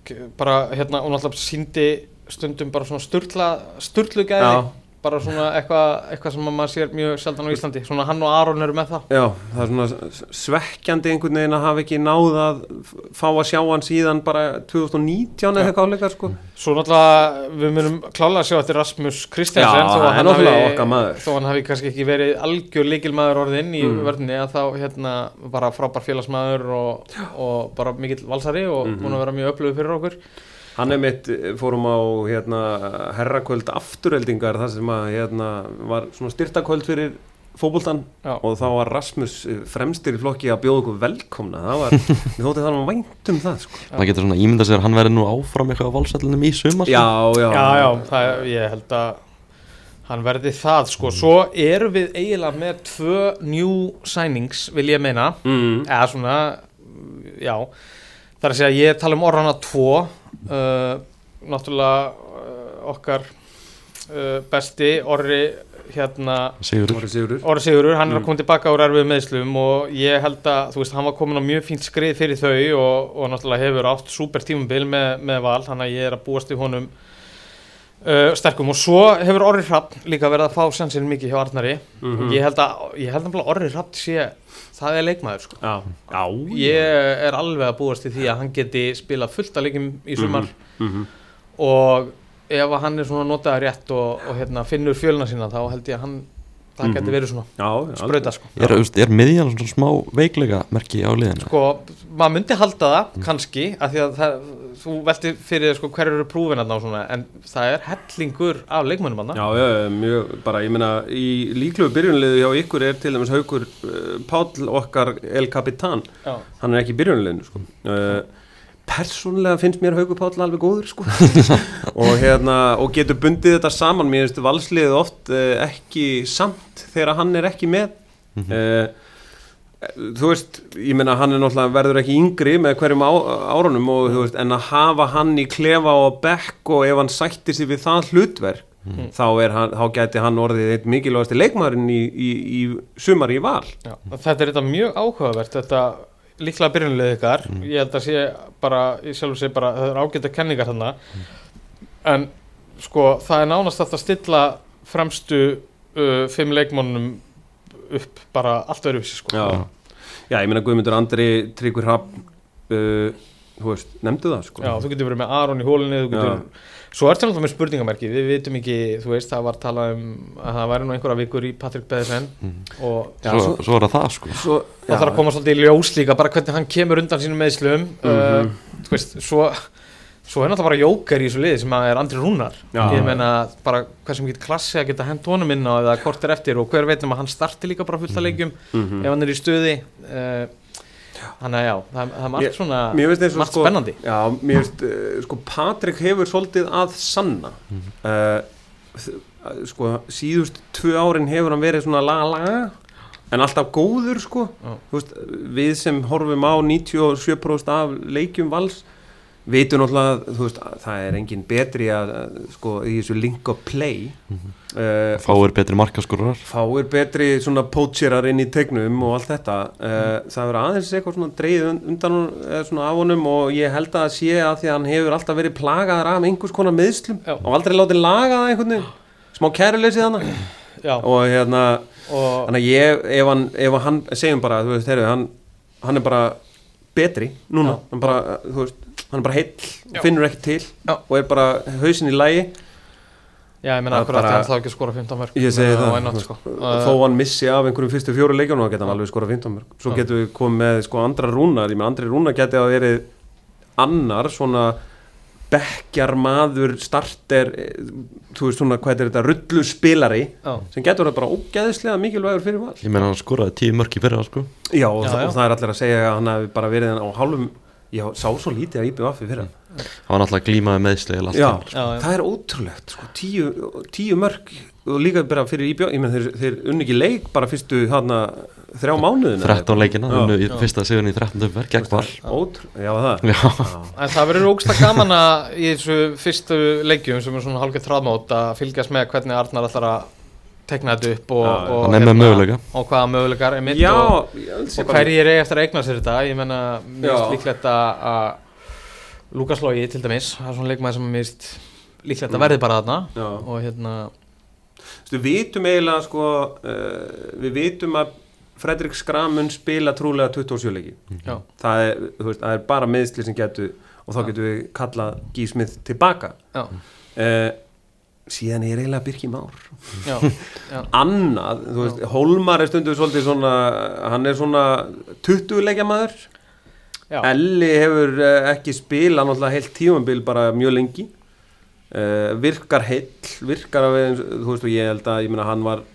ge- bara hérna og náttúrulega síndi stundum bara svona sturla sturlu gæði Já. bara svona eitthvað eitthva sem að maður sér mjög sjaldan á Íslandi svona hann og Aron eru með það Já, það er svona svekkjandi einhvern veginn að hafa ekki náð að fá að sjá hann síðan bara 2019 eða eitthvað áleika sko. Svo náttúrulega við munum klálega að sjá eftir Rasmus Kristjansen Já, þó að hann hafi- okkar maður. þó hann hafi kannski ekki verið algjör líkilmaður orðinn í Mm. verðinni að þá hérna bara frábær félagsmaður og, og bara mikill valsari og Mhm. búin að vera mjög öflugur fyrir okkur Hann er mitt, fórum á hérna, herrakvöld afturheldingar þar sem að hérna, var svona styrtakvöld fyrir fótboltan Já. og þá var Rasmus fremstir í flokki að bjóða okkur velkomna. Það var, við þótti það var vænt um það sko. maður getur svona ímyndað sér að hann verði nú áfram eitthvað á valsætlunum í sumar sko. Já, já, Já, já, það, ég held að hann verði það sko. Svo erum við eiginlega með tvö new signings vil ég meina. Mm, eða svona, já. Það er að segja, ég tala um orðana tvo uh, náttúrulega uh, okkar uh, besti orri hérna Sigurður Orri Sigurður Orri Sigurur, hann er Mm. að koma tilbaka úr erfið meðslum og ég held að, þú veist, hann var komin á mjög fínt skrið fyrir þau og, og náttúrulega hefur átt súper tímabil með, með val, þannig að ég er að búast við honum uh, sterkum og svo hefur Orri Hrapp líka verið að fá sensin mikið hjá Arnari Mhm. og ég held að, ég held að Orri Hrapp sé, það er leikmaður sko. Já, já Ég er alveg að búast til því að hann geti spilað fullt að leikim í sumar. mm og ef að hann er svona notaður rétt og, og hérna, finnur fjöluna sína þá held ég að hann, það Mhm. geti verið svona sprauta sko. er, er miðjan svona smá veiklega merki á liðinu? Sko, maður myndi halda það, kannski, af því að það, þú velti fyrir sko, hver eru prúfin og svona, en það er hellingur af leikmönnum hann. Já, já, mjög, bara, ég meina, í líklugu byrjunliðu hjá ykkur er til dæmis haukur uh, Páll okkar El Capitan, Já. hann er ekki í byrjunliðinu, sko. Uh, persónulega finnst mér haukur Páll alveg góður, sko. (laughs) og hérna, og getur bundið þetta saman, mér finnst valsliðið oft uh, ekki samt þegar hann er ekki með. uh, þú veist, ég meina hann er náttúrulega verður ekki yngri með hverjum á, árunum og þú veist, en að hafa hann í klefa og bekk og ef hann sætti sig við það hlutverk þá, er hann, þá gæti hann orðið eitt mikilvægasti leikmaðurinn í, í, í sumar í val. Já. Þetta er þetta mjög áhugavert, þetta, líklega byrjunlega ykkar. Ég held að sé bara, ég sjálfur sé bara það er ágæta kenningar þarna. En sko það er nánast hægt að stilla fremstu uh, fimm leikmónunum upp bara allt öðruvísi sko. Já, já ég meina Guðmundur Andri, Tryggvi Hrapp uh, Þú veist, nefndu það sko. Já, þú getur verið með Aron í hólinni þú getur, Svo er þetta náttúrulega með spurningamerki Við vitum ekki, þú veist, það var talað um að það væri nú einhverja vikur í Patrik Beðisen og Já, svo, svo- svo er það það sko. Svo, það þarf að koma svolítið í ljós líka bara hvernig hann kemur undan sínum meðslum Mhm. uh, þú veist, svo svo er náttúrulega bara jóker í þessu liði sem er Andri Rúnar. Já. ég meina bara hversum getur klassi að geta hend honum inn á eða hvort er eftir og hver veit um að hann starti líka bara fullt að leikjum Mhm. ef hann er í stuði uh, þannig að já, það, það er margt svona margt sko spennandi. Já, mér finnst uh, sko Patrik hefur svolítið að sanna. Uh, þ- uh, sko síðust tvö árin hefur hann verið svona la la en alltaf góður sko. Veist, við sem horfum á 97% af leikjum vals vitum náttúrulega þú veist, að það er engin betri að sko í þessu link of play uh, fáir betri markaskorrar. fáir betri svona poacherar inn í tegnum og allt þetta uh, það verður aðeins eitthvað svona dreigð undan eða svona af honum og ég held að sé að því að hann hefur alltaf verið plagaðar af einhvers konar meðslum Já. og aldrei látið laga það einhvern veginn. Smá kæruleysið hann og hérna og þannig að ég, ef hann, ef hann segjum bara, þú veist, heyrðu, hann, hann er bara betri núna, Já. hann bara, þú veist hann er bara heill, Já. finnur ekki til Já. og er bara hausin í lægi já, ég meina Það akkur að bara- hann þá ekki að skora 15 mörg Ég segi það, not, sko. þó hann missi af einhverjum fyrstu fjóru leikjónu þá geta hann alveg skora 15 mörg svo Já. getum við komið með sko andra rúnar ég með andri rúnar geti að verið annar svona bekkjar maður starter eh, þú veist svona hvað er þetta rullu spilari já, sem getur það bara ógeðislega mikilvægur fyrir val ég meina hann skoraði tíu mörk í fyrra sko já og, Já, það, já. og það er allir að segja að hann hefði bara verið á hálfum já, sá svo lítið að íbjöð affi fyrir hann hann var náttúrulega glímaði allt já, tímabil, Já, já. það er ótrúlegt sko, tíu, tíu mörg og líka bara fyrir íbjöð ég menn þeir, þeir unni ekki leik bara fyrstu hana, þrjá mánuðin 13 leikina, unnu fyrsta sigurinn í 13 umverð gegn val. Já það. Já. En það verður ógsta gaman að í þessu fyrstu leikjum sem er svona hálfgett þráðmót að fylgjast með hvernig Arnar ætlar að tekna þetta upp og, Já, og, hérna, er og hvaða möguleikar er mitt Já, og, og hverjir er eftir að eigna sér þetta? Ég menna, finnst líklegt að Lukas Logi til dæmis það er svona leikmaður sem finnst líklegt að Mm. verði bara þarna. Já. og hérna, Við vitum eiginlega sko uh, Við vitum að Fredrik Skram mun spila trúlega 27 leiki. Já, það er, veist, það er bara meðsli sem getur og þá Já. getum við kallað Gísmið tilbaka. Já, uh, síðan er eiginlega Birki Már já, já, (laughs) annað, þú veist, Hólmar er stundu svolítið svona, hann er svona 20 leikja maður já. Elli hefur uh, ekki spila náttúrulega heilt tímabil bara mjög lengi uh, virkar heill virkar af þú veist og ég held að ég meina hann var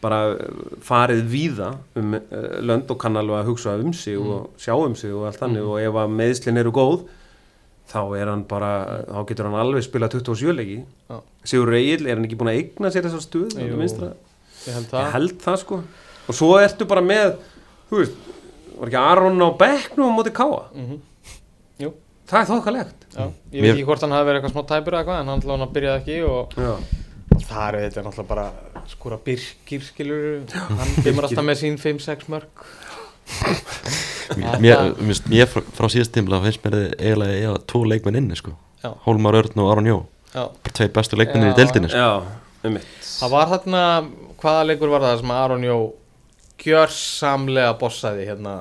bara eh, farið víða um uh, lönd og kann alveg að hugsa um sig Mm. og sjá um sig og allt þannig Mm. og ef að meðslin eru góð þá er hann bara, þá getur hann alveg spila 27 leiki. Já. Sigur Egil, er hann ekki búin að eigna sér þessar stuð Jú. Ég held ég það held það sko. Og svo ertu bara með þú veist, var ekki Aron á bekknum á móti Káa mm það er þokkalegt. Já, ég veit ekki hvort hann hafi verið eitthvað smá tæpur eða eitthvað en hann allavega byrjaði ekki og, Já. og það er þetta náttúrulega bara skora Birkir skilur hann kemur alltaf með sín 5-6 mörg (laughs) mér, mér, mér, frá, frá síðast tímla finnst mér eiginlega eiga tvo leikmenn inni sko. Hólmar Örn og Aron Jó. Tveir bestu leikmennir í deildinni sko. Já, um það var þarna, hvaða leikur var það sem Aron Jó gjörsamlega bossaði hérna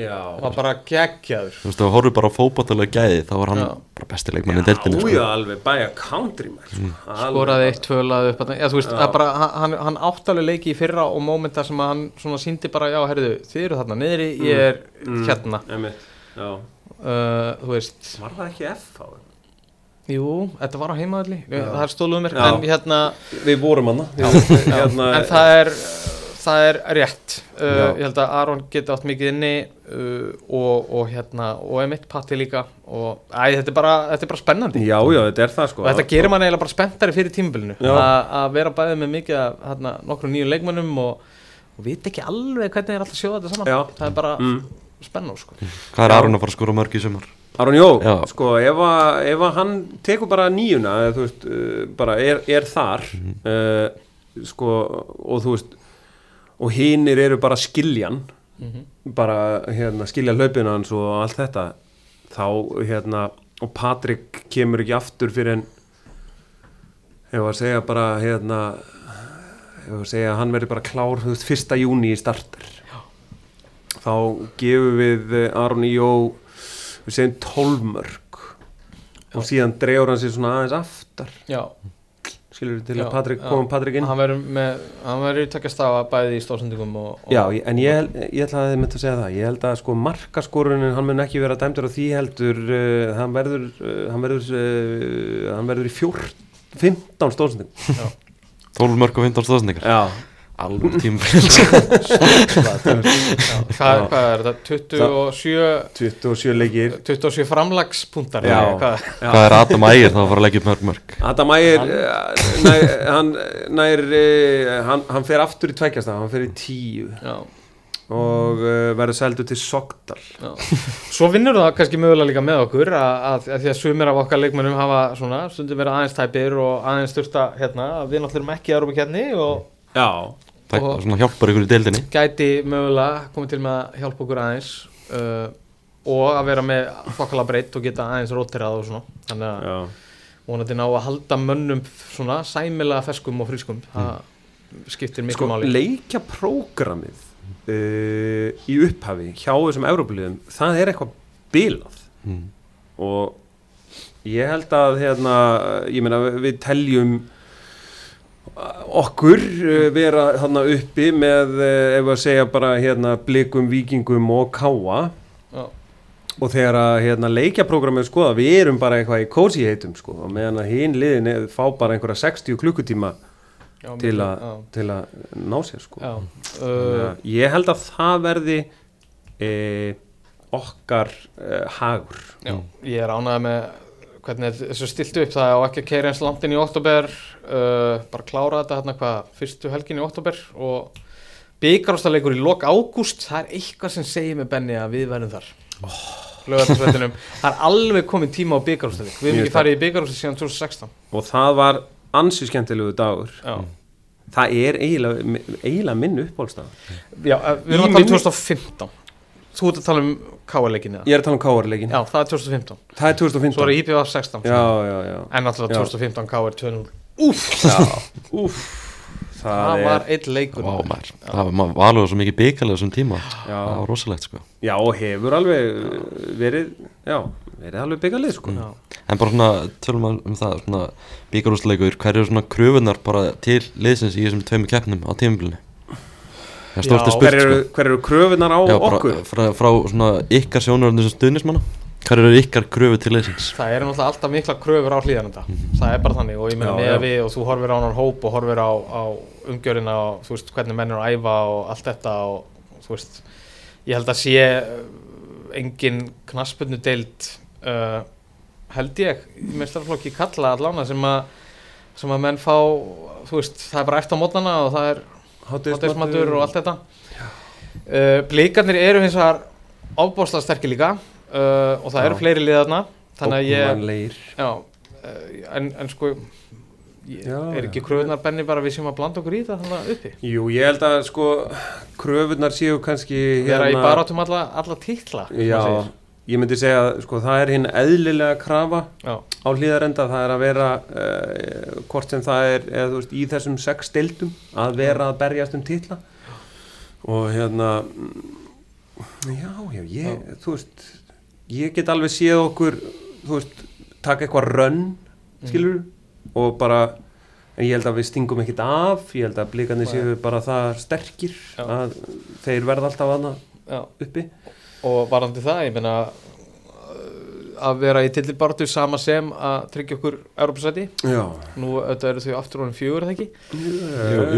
Já, var bara geggjaður. Þú veist, ef þú horfir bara á fótbottalega gæði þá var hann Já. bara besti leikmenn í deildinni já, sko. alveg bæja country sko. Alveg. skoraði eitt tvölað upp já, þú veist, það bara, hann- hann, hann áttalega leiki í fyrra og mómenta sem að hann svona síndi bara, já, herðu, þið eru þarna niðri, ég er Mm. hérna. Uh, þú veist, var það ekki FH? jú, þetta var á heimaðalli það er stóluð mér, hérna Við vorum hana já, hérna, en það er það er rétt uh, ég held að Aron geti átt mikið inni uh, og, og hérna og emitt Patti líka og æ, þetta, er bara, þetta er bara spennandi Já, já, þetta er það sko og þetta gerir mann eiginlega bara spenntari fyrir tímabilinu Já. að að vera bæðið með mikið af hérna, nokkrum nýjum leikmönnum og, og vita ekki alveg hvernig er alltaf að sjóða þetta saman Já. það er bara mm. spennu sko. hvað er. Aron að fara að skora mörg í sumar Aron Jó, Já. sko, ef að, ef að hann tekur bara nýjuna, þú veist, uh, bara er, er þar, uh, sko, og þú veist, og hinnir eru bara skiljan, Mhm. bara hérna, skilja hlaupina hans og allt þetta. Þá hérna og Patrik kemur ekki aftur fyrir en hefur að segja bara hérna hefur að segja að hann verður bara klár veist, fyrsta júni í starter. Þá gefum við Aron Íó við segjum 12 mörg og síðan dregur hann sér svona aðeins aftar. Já, skilur til Já, að Patrik, koma Patrik inn. Hann verður með hann verður í takja stafa bæði í stóðsendingum og, og Já, en ég, ég ætla að þið myndi að segja það. Ég held að sko markaskorunin hann mun ekki vera dæmdur á því heldur uh, hann verður uh, hann verður, uh, hann verður í fjór 15 stóðsending 12 mörg og 15 stóðsendingar Já, alveg (laughs) tíma Já, hvað, hvað er þetta? 27 27 leikir. 27 framlagspunktar hvað? hvað er Adam Ægir þá að fara að leggja upp mörg mörg Adam Ægir hann, nær, uh, hann, hann fer aftur í tveikjasta hann fer í 10 Já, og uh, verður seldu til Sogdal já. Svo vinnur það kannski mögulega líka með okkur að, að, að því að sumir af okkar leikmennum hafa svona stundum verið aðeins tæpir og aðeins styrsta hérna að við náttúrulega erum ekki að Európa kjarni og Já, það Og- svona hjálpar ykkur í deildinni. gæti mögulega komið til með að hjálpa okkur aðeins uh, og að vera með fokkala breytt og geta aðeins rótirað og svona. Þannig að já. vonandi ná að halda mönnum svona sæmilega feskum og frískum. Það skiptir miklu sko, máli. leikja prógramið uh, í upphafi hjá þessum Európuliðum, það er eitthvað bilað. Mm. og ég held að hérna, ég meina við teljum okkur uh, vera þarna uppi með, uh, ef að segja bara hérna blikum, vikingum og káa Já. og þegar að hérna, leikjaprógramið skoða, við erum bara eitthvað í cozy heitum sko, og meðan að hinn liðin er- fá bara einhverja 60 klukkutíma Já, til, a, til að ná sér sko. Uh, ég held að það verði e, okkar e, hagur. Já, ég er ánægð með hvernig þessu stiltu upp. Það á ekki að keira eins langt inn í oktober uh, bara klára þetta hérna hvað fyrstu helgin í oktober og byggarústaleikur í lok ágúst það er eitthvað sem segir með Benny að við verðum þar. Oh. lögvæðarsveitinum (laughs) það er alveg komið tíma á byggarústaleik við hefum ekki farið í byggarústaleik síðan 2016 og það var ansvískjöntilegu dagur. Já. Mm. Það er eiginlega, eiginlega minn uppbólstað já, eh, við erum að tala um 2015 þú ert að tala um káarleikin ég er að tala um káarleikin já, það er 2015 það er 2015 svo er það IPVF 16 sko. já, já, já. En alltaf 2015 káar 2-0 Úf, já, úf Það, það er... var eitt leikur. Vá, maður, Það var alveg svo mikið byggjalega sem tíma. Já. Það var rosalegt sko. Já, hefur alveg verið Já, verið alveg byggjalega sko. Já. En bara svona, tölum maður um það Byggjarúsleikur, hverju svona kröfunar bara til liðsins í þessum tveimu keppnum á tímafélunni? Hver eru sko. kröfunar á já, okkur? Frá, frá svona ykkar sjónuröndu sem stuðnismanna hver eru ykkar kröfu til liðsins? Það er náttúrulega alltaf mikla kröfur á hlýðanenda það er bara þannig og ég meina með við og þú horfir á hann hóp og horfir á, á umgjörina og þú veist hvernig menn eru að æfa og allt þetta og þú veist ég held að sé uh, engin knaspunnu deild uh, held ég í meistarflokki kalla allána sem að sem að menn fá þú veist það er bara eftir á mótnana og það er hátegismatur og allt þetta. Uh, blíkarnir eru hins vegar ábúrslega sterkir líka og það Já. eru fleiri liðarna þannig að ég já, uh, en, en sko Já, er ekki kröfunar benni bara við sem að blanda okkur í það þannig uppi? Jú, ég held að sko kröfunar séu kannski vera í barátum alla, alla titla sem Já, ég myndi segja að sko það er hinn eðlilega krafa já, á hlýðarenda, það er að vera uh, hvort sem það er eða, þú veist, í þessum sex stildum að vera að berjast um titla. Og hérna mm, já, já, ég þú veist, ég get alveg séð okkur þú veist, taka eitthvað rönn skilur og bara en ég held að við stingum ekkit af ég held að blikarnir Nei. séu bara það sterkir Já. að þeir verða alltaf aðna uppi. Og varandi það, ég meina uh, að vera í tillibartu sama sem að tryggja okkur Europasæti, nú auðvitað eru þau aftur honum fjögur, það ekki?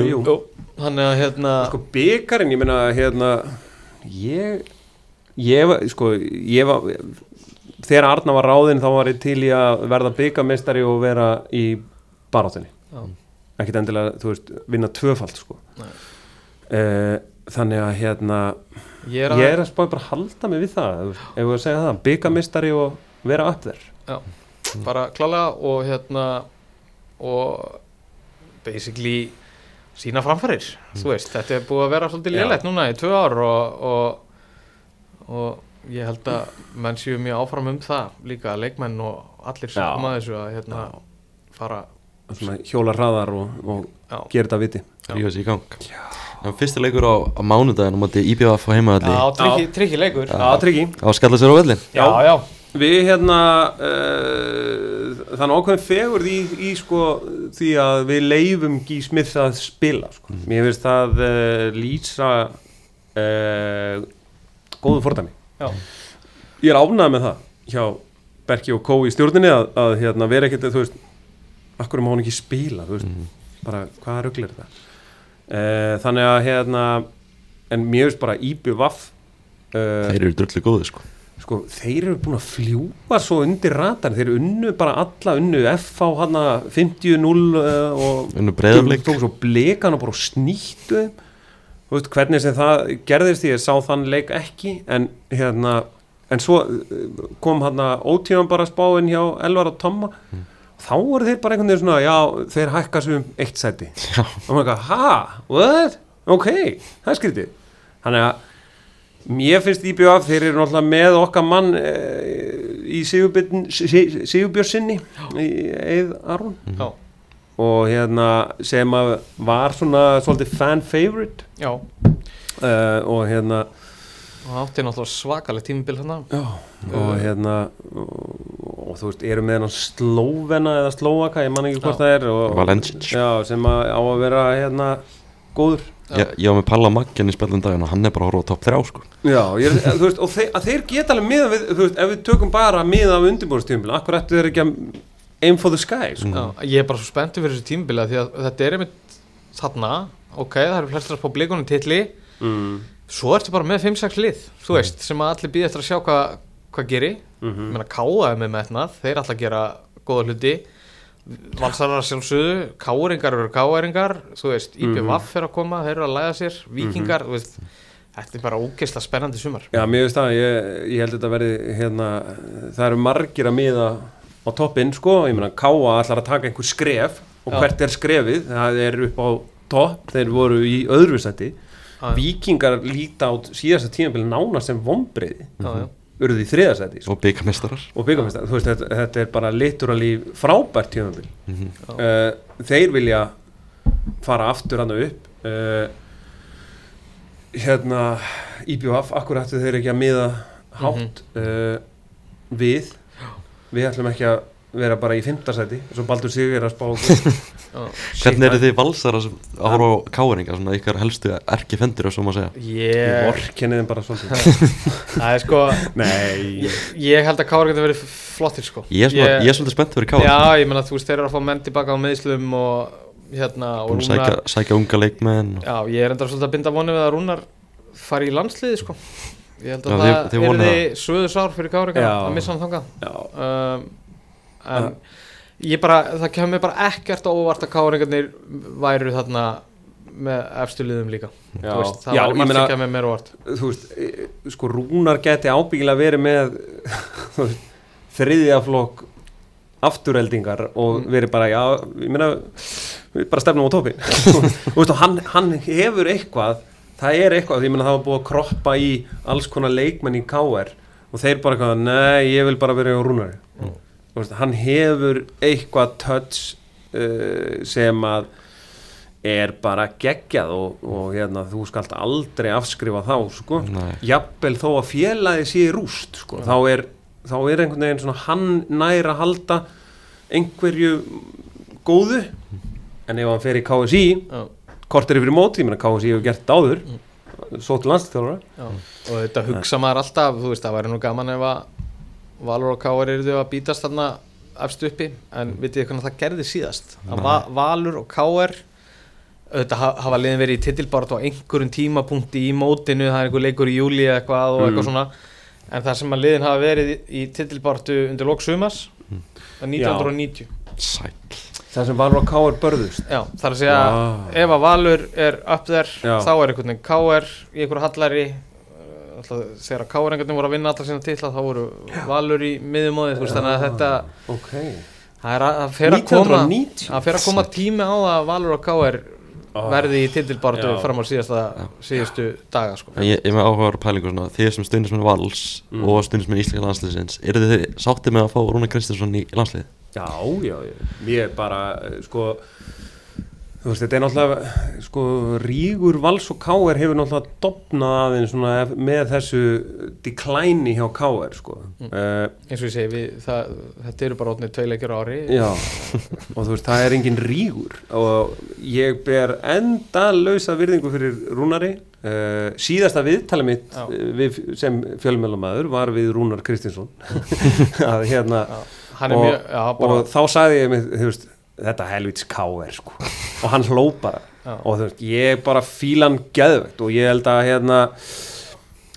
jú, jú, þannig að hérna sko byggarinn, ég meina hérna ég ég sko, ég var þegar Arna var ráðinn þá var ég til í að verða byggamestari og vera í baráttunni. Já, ekkert endilega, þú veist, vinna tvöfald sko. Uh, þannig að hérna ég er ég að, er að spáði bara halda mig við það ef við að segja það, byggamestari og vera upp þér bara klálega og hérna og basically sína framfærir þú veist, þetta er búið að vera svolítið Já. lélegt núna í tvö ár og, og, og ég held að menn séu mjög áfram um það líka leikmenn og allir sem koma að þessu að hérna, fara. Hjóla hraðar og, og gera þetta viti. Rífa sér í gang. Já, fyrsti leikur á, á mánudaginn á móti IBF á heimaðalli já tryggi, tryggi leikur. Já, tryggi. Á að skalla sér á vellin já, já, Við hérna uh, þannig ákveðin fegur í, í sko því að við leifum Gí Smith að spila sko. Mér finnst það uh, lýsa uh, góðu fordæmi. Já. Ég er ánægð með það hjá Berki og Kó í stjórninni að, að hérna, vera ekkert, þú veist akkur má hann ekki spila, þú veist bara hvaða rugl er þetta? Uh, Þannig að hérna en mér finnst bara Íbjö Vaff uh, þeir eru drullu góði sko. sko, þeir eru búin að fljúa svo undir ratar, þeir eru unnu bara alla unnu FH hann 50-0 uh, og blikan og bara snýttu veist hvernig sem það gerðist ég sá þann leik ekki en hérna en svo uh, kom hann ótíðan bara spáinn hjá Elvar og Tomma. Þá voru þeir bara einhvern veginn svona já, þeir hækka svo um eitt sæti. Já. og maður eitthvað, ha, what? ok, það er skrítið. Þannig að mér finnst IBF, þeir eru náttúrulega með okkar mann e, í Sigurbjörnsinni í Eið Aron. Já, og hérna sem að var svona svolítið fan favorite já. uh, og hérna og átti náttúrulega svakalegt tímabil hann já, og hérna og, og þú veist, eru með hennan Slóvena eða Slóvaka, ég man ekki hvort Já. það er og, Valencic. já, sem að, á að vera hérna góður Já. ég, ég var með Palla Maggen í spjallum daginn og hann er bara að horfa á top 3 sko Já, ég, þú veist, og þeir, þeir geta alveg miða við, þú veist, ef við tökum bara miða af undirbúrstíðumbil, akkur ættu þeir ekki að aim for the sky, sko. Já, ég er bara svo spenntur fyrir þessu tímabila því að þetta er einmitt þarna ok, það eru flestar að spá blikunum titli. Mm. svo ertu bara með 5-6 lið þú veist, sem að allir býða eftir að sjá hvað hva geri, mm Mhm. menna káa er með metnað, þeir að gera góða hluti. Valsarar sjálfsögðu káeringar eru káeringar þú veist, IPVF er að koma, þeir eru að læða sér vikingar, þú veist þetta er bara ógeðslega spennandi sumar. Já, mér veist það, ég, ég held þetta að verði, hérna, það eru margir að miða á toppinn, sko, ég meina, Káa ætlar að taka einhver skref og Já. hvert er skrefið, það er upp á topp, þeir voru í öðru seti, vikingar líta á síðasta tímabili nánast sem já. urðu í þriða seti, sko. og veist, þetta, þetta er bara liturali frábært tímabil. Mhm. uh, þeir vilja fara aftur hann upp. Uh, hérna IBF, akkur ættu þeir ekki að miða hátt? Uh, við við ætlum ekki að vera bara í fimmtarsæti eins og Baldur Sigur er að spá (laughs) hvernig eru þið valsara sem að horfa á káeringa svona ykkar helstu erki fendur og svo maður segja? Ég Ég, vorkenni þeim bara svolítið. (laughs) Það er sko nei, ég held að káar getur verið flottir sko. Ég er, ég svolítið spennt fyrir káa Já, ég meina þú veist, þeir eru að fá menn tilbaka á meðslum og hérna og búin að sækja, Rúnar, sækja unga leikmenn og, já, ég er enda svolítið að binda vonu við að Rúnar fari í landsliði sko Ég held að það er vonið þið söðusár fyrir káringar að missa hann þangað. Um, en ég bara, það kemur mér bara ekkert á óvart að káringarnir væru þarna með efstu liðum líka. Já, Þú veist, það já var ég margt meina kemur mér óvart. þú veist, e, sko Rúnar geti ábyggilega verið með (laughs) þú veist, þriðja flokk afturheldingar og verið bara, já, ég meina við bara stefnum á (laughs) þú veist, og hann, hann hefur eitthvað það er eitthvað, ég meina það var búið að kroppa í alls konar leikmenn í KR og þeir bara eitthvað, nei, ég vil bara vera á Rúnari. Þú veist, hann hefur eitthvað touch uh, sem að er bara geggjað og, og hérna, þú skalt aldrei afskrifa þá sko. Jafnvel þó að félagi sé í rúst sko. þá, er, þá er einhvern veginn svona hann nær að halda einhverju góðu en ef hann fer í KSI Já, kortir yfir í móti, ég meina KSI hefur gert þetta áður svo til landslítjálfara já. og þetta hugsa maður alltaf þú veist, það væri nú gaman ef að Valur og Káar eru þau að bítast þarna efst uppi, en vitið þið hvernig það gerði síðast? Að Va Valur og Káar ha- hafa liðin verið í titilbárat á einhverjum tímapunkti í mótinu það er einhver leikur í júli eða eitthvað og eitthvað svona en það sem að liðin hafa verið í- titilbáratu undir lok sumas það er 1990 sæl það sem Valur og Káar börðust Já, það er að segja Vá. ef að Valur er upp þér Já. þá er einhvern veginn Káar í einhverju hallari alltaf, þegar Káar einhvern veginn voru að vinna allar sína titla þá voru Valur í miðjumóði þannig að þetta ok, það er að, að fer að koma 1990 að fer að koma tími á það að Valur og Káar Ó. verði í tindilbáratu Já. fram á síðasta, síðustu daga sko. Ég, ég með áhugaður pælingu svona, þið sem stundismenn Vals Mm. og stundismenn Ísleika landsliðsins eru þið sáttið með að fá Rúna Kristinsson í landslið? Já, já, ég er bara, eh, sko, þú veist, þetta er náttúrulega, sko, rígur vals og káer hefur náttúrulega dopnað aðeins svona með þessu deklæni hjá káer, sko. Mm. eins og ég segi, við, það, þetta eru bara ótnið tvei leikjur á ári já, og þú veist, það er engin rígur og ég ber enda lausa virðingu fyrir Rúnari. Uh, síðasta viðtalið mitt uh, við, sem fjölmjölamæður var við Rúnar Kristinsson (laughs) að hérna Já, og, mjög, já, bara, og þá sagði ég mig, veist, þetta helvits káir sko. og hann hló bara. Og þú veist, ég bara fíla hann geðvegt og ég held að hérna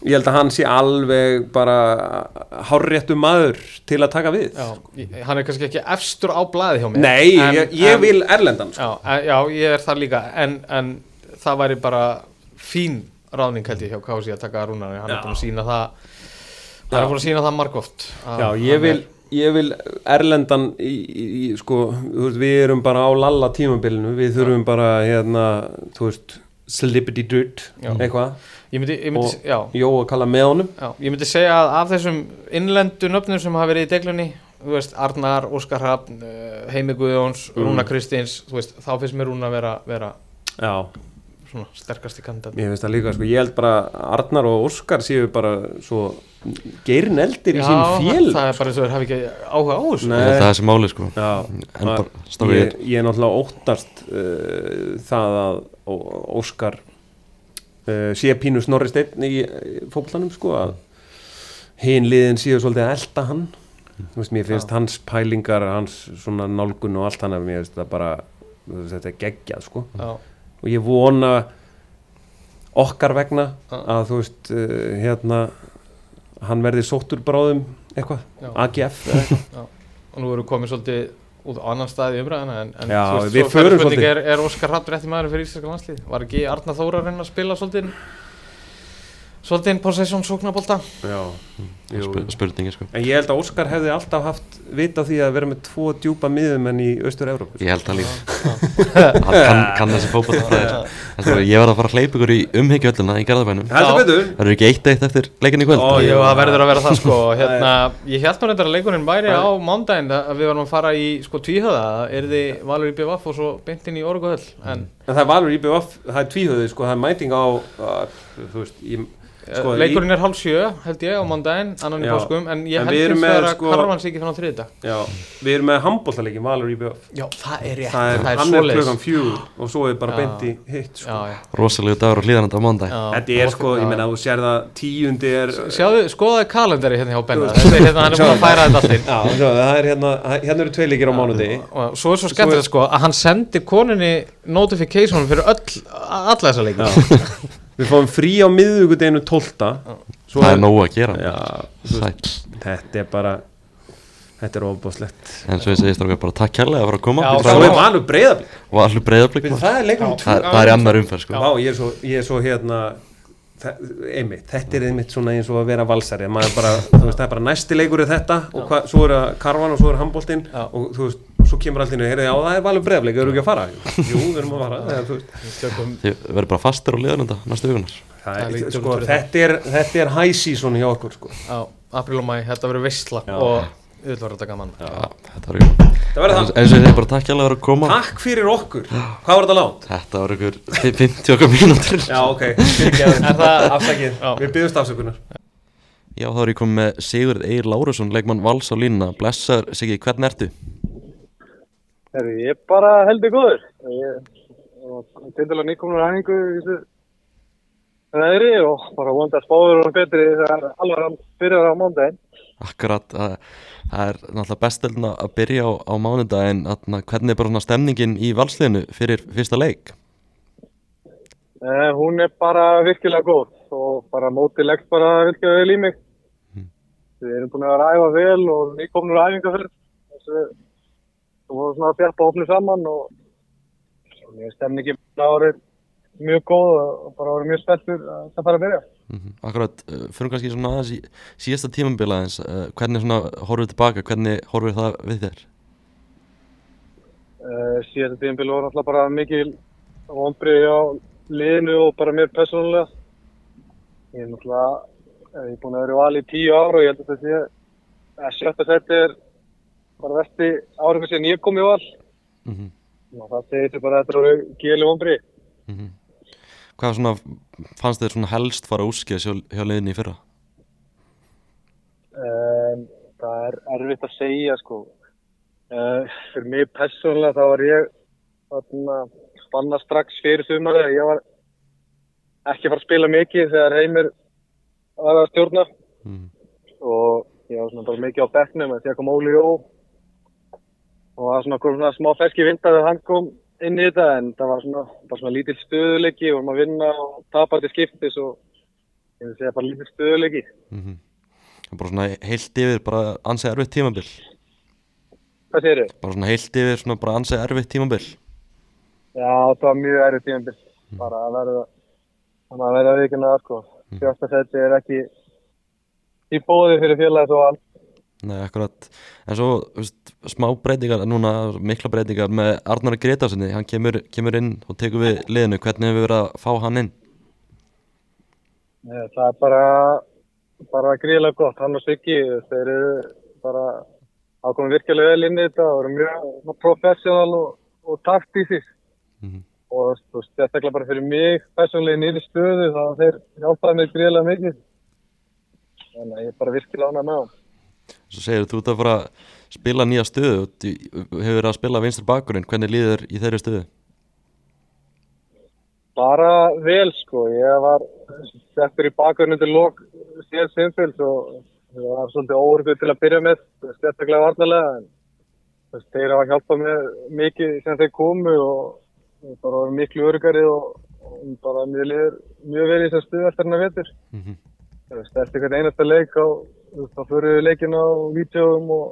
ég held að hann sé alveg bara hárréttu maður til að taka við. Já, hann er kannski ekki efstur á blaði hjá mér nei, en- ég, ég en- vil Erlendan sko. já, já, ég er það líka. En, en það væri bara fín ráðning held ég hjá Kási að taka Rúnar hann Já. er búin að sína það hann er búin að sína það margóft já, ég vil ég vil Erlendan í, í, sko, við erum bara á lalla tímabilinu, við þurfum bara hérna, þú veist slippity Já. eitthvað. Myndi, myndi, Og- Jó að kalla með honum. Já, ég myndi segja að af þessum innlendu nöfnum sem hafa verið í deglunni veist, Arnar, Óskar Hrafn uh, Heimi Guðjóns, Mm. Rúna Kristins veist, þá finnst mér Rúna vera, vera já, svona sterkasti kandidat. Mér finnst það líka, sko, ég held bara Arnar og Óskar séu bara svo geirin eldir í Já, sín fél. það er bara eins og þeir hafi ekki áhuga á þessu. Ég það er sem máli sko. Já, En bara ég, ég er náttúrulega óttast uh, það að Óskar uh, sé pínu snorri steinn í fóklanum sko að hinn liðin séu svolítið að elda hann. Þú veist, mér finnst Já. hans pælingar, hans svona nálgun og allt hann mér finnst það bara, þetta er geggjað sko. Já, og ég vona okkar vegna að þú veist uh, hérna hann verði sóttur bráðum eitthvað, Já. AGF eða eitthvað. Og nú erum við komið svolítið út á annan stað í umræðina en, en Já, veist, við svo förum spurning, er, er Óskar Hrapp rétti maður fyrir íslenska landslið var ekki Arna Þóra að reyna að spila svolítið svolítið possession sóknabólta Já, jú. spurningi sko. En ég held að Óskar hefði alltaf haft vita því að vera með tvo djúpa miðum en í Östur-Európa Ég held það líka. (laughs) Hann kann, kann þessi sko, ég var að fara að hleypa ykkur í umhyggjölluna í Garðabænum. Heldur Já. betur. Það eru ekki eitt eitt eftir leikin í kvöld? Ó, Jú, það verður að vera það sko. (laughs) Hérna, Ég held nú reyndar að leikurinn væri á mándaginn að við varum að fara í sko tvíhöða er þið valur í BVF og svo beintinn í Orguhöll en en það er valur í BVF, það er tvíhöðu sko, það er mæting á þú veist, ég, sko, leikurinn er hálf sjö held ég á mándaginn, annan í páskum en ég held vegar að sko- karvan sé ekki fann á þriðdag já, við erum með handbóltaleikin valur í BVF Já, það er rétt, það er, það er hann er klukkan fjögur og svo er bara Já. beint í hitt sko. Rosalegu dagur og hlýðanandi á mándag já. Þetta er sko, ég meina, þú sér það tíundi er Sjáðu, skoðaðu kalendari hérna hjá Benna. Þetta er hérna, hann er búin að færa þetta allt inn. Já, það er hérna, hérna eru tvei leikir á mánudegi og svo er svo skemmtilegt sko að hann sendi konunni notification fyrir öll, alla þessa leikir Við fáum frí á miðugudeginu 12 Svo Það er nógu að gera. Já, veist, þetta er bara Þetta er ofbáslegt En svo ég segist þér bara takk kærlega fyrir að koma. Já, Ragnar. er valur breyðablík Og allur breyðablík Það er leikum Það það er í annar umferð sko. Vá, ég er svo, ég er svo hérna einmitt, þetta er einmitt svona eins og að vera valsari. Bara, þú veist, það er bara næsti leikur er þetta og hva, svo er það karvan og svo er handbóltinn Já. og þú veist, svo kemur og heyrði, já, það er valur breyðablík, eru ekki að fara? Jú, við erum að fara, eða, þú veist Þið verður bara fastir á liðanenda næstu vikunar sko, þetta, er, þetta er high season hjá okkur sko. Já, april og mæ, þetta verður veistla Já. og auðvitað verður þetta gaman Já, þetta verður En það, svo ég segi bara takk kærlega fyrir að koma takk fyrir okkur Hvað var þetta lánt? Þetta var ykkur 50 okkar mínútur Já, ok. Er það- afsakið, Já. við byggjumst afsökunar Já, þá er ég komið með Sigurð Eir Lárusson, leikmann Vals á línuna Blessar, Siggi, hvernig ertu? Herri, ég er bara heldur góður. Er tindilega nýkomnur hæfingu í þessu veðri og bara vonandi að spáður og betri þegar alvar fyrir á mándaginn. Akkurat, að, það er náttúrulega bestöldin að byrja á, á mánudaginn Hvernig er bara stemningin í valsliðinu fyrir fyrsta leik? Eh, hún er bara virkilega góð og bara mótið leggst bara virkilega vel í mig. Við erum búin að ræfa vel og nýkomnur hæfinga fyrir. Þessu, þú voru svona að þjálpa ofnir saman og mér er stemningin bara árið mjög góð og bara árið mjög spenntur að það fara að byrja. Mm Akkurat, uh, fyrir kannski svona aðeins í síðasta tímambila eins uh, Hvernig svona horfir tilbaka, hvernig horfir það við þér? Uh, síðasta tíðanbíl var náttúrulega bara mikil vonbrið á liðinu og bara mér persónulega. Ég er náttúrulega, ég er búin að vera í vali í tíu ára og ég held að þetta sé að sjötta seti er bara vesti ára sem ég kom í val. Mm -hmm. Og það segir þetta bara að þetta voru gíli vonbrið. Mm -hmm. Hvað svona, fannst þér svona helst fara úrskið hjá, hjá liðinni í fyrra? Um, það er erfitt að segja sko. Uh, fyrir mig persónulega þá var ég að spanna strax fyrir sumar ég var ekki að fara að spila mikið þegar Heimir var að stjórna mm. og ég var svona bara mikið á bekknum en þegar kom Óli Jó og það var svona, svona smá ferski vinda þegar hann kom inn í þetta en það var svona, bara svona lítill stöðuleiki og maður vinna og tapar til skiptis og ég vil segja bara lítill stöðuleiki mm -hmm. Bara svona heilt yfir bara ansið erfitt tímabill Hvað segir þið? Bara svona heilt yfir svona bara ansið erfitt tímabill Já, það var mjög erfitt tímabill mm. bara að verða þannig að verða vikuna sko Sjösta seti er ekki í bóði fyrir félagi svo allt Nei, akkurat, en svo veist, smá breytingar, núna mikla breytingar með Arnar Gretarssoni, hann kemur, kemur inn og tekur við liðinu, hvernig hefur við verið að fá hann inn? Nei, það er bara bara gríðilega gott, hann og Siggi þeir eru bara ákomið virkilega vel inn í þetta og eru mjög professional og, og taktísist mm -hmm. og þetta er bara fyrir mig personlega nýri stöðu þá þeir hjálpaði mig gríðilega mikið. Þannig að ég er bara virkilega ánað með hann Svo segir þú út að fara að spila nýja stöðu hefur verið að spila vinstur bakurinn, hvernig líður í þeirri stöðu? Bara vel sko, ég var settur í bakurinn undir lok síðan simfils og það var svolítið óverfið til að byrja með, sérstaklega varnalega en þeir hafa hjálpað mér mikið sem þeir komu og bara var miklu örgari og, og bara mjög, mjög vel í eftir hennar vetur. Mm -hmm. Það er eitthvað einasta leik á, þá fyrir við leikinu á vítjóðum og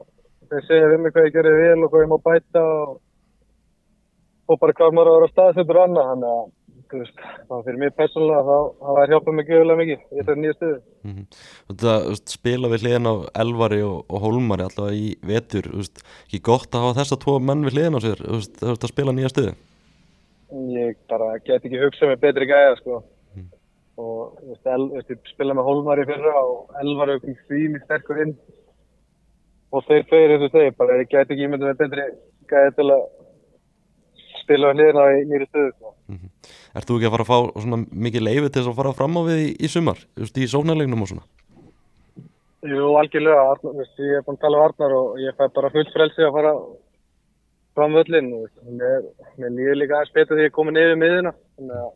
þeir segja við mig hvað ég gerir vel og hvað ég má bæta og, og bara hvað maður að vera á staðsettur og annað, þannig að Veist, fyrir mig persónulega þá, þá er hjálpað mig göðulega mikið í þetta nýja stöðu mm -hmm. Þetta spila við hliðin á Elvari og, og Hólmari alltaf í vetur veist, ekki gott að hafa þessa tvo menn við hliðin á sér veist, að spila nýja stöðu Ég bara get ekki hugsað með betri gæða sko. Og el, spila með Hólmari fyrra og okkur fín í sterkur inn og þeir fyrir og þeir bara ég get ekki ímyndið með betri gæða til að spila við hliðin á nýri stöðu sko. mm -hmm. Ertu þú ekki að fara að fá svona mikið leiði til þess að fara fram á við í, í sumar, just í sóknarlegnum og svona? Jú, algjörlega, Arnar, veist, ég er búin að tala um Arnar og ég fæ bara fullt frelsi að fara fram völlin og mér líður líka aðeins betur því að ég er komin yfir miðina þannig að,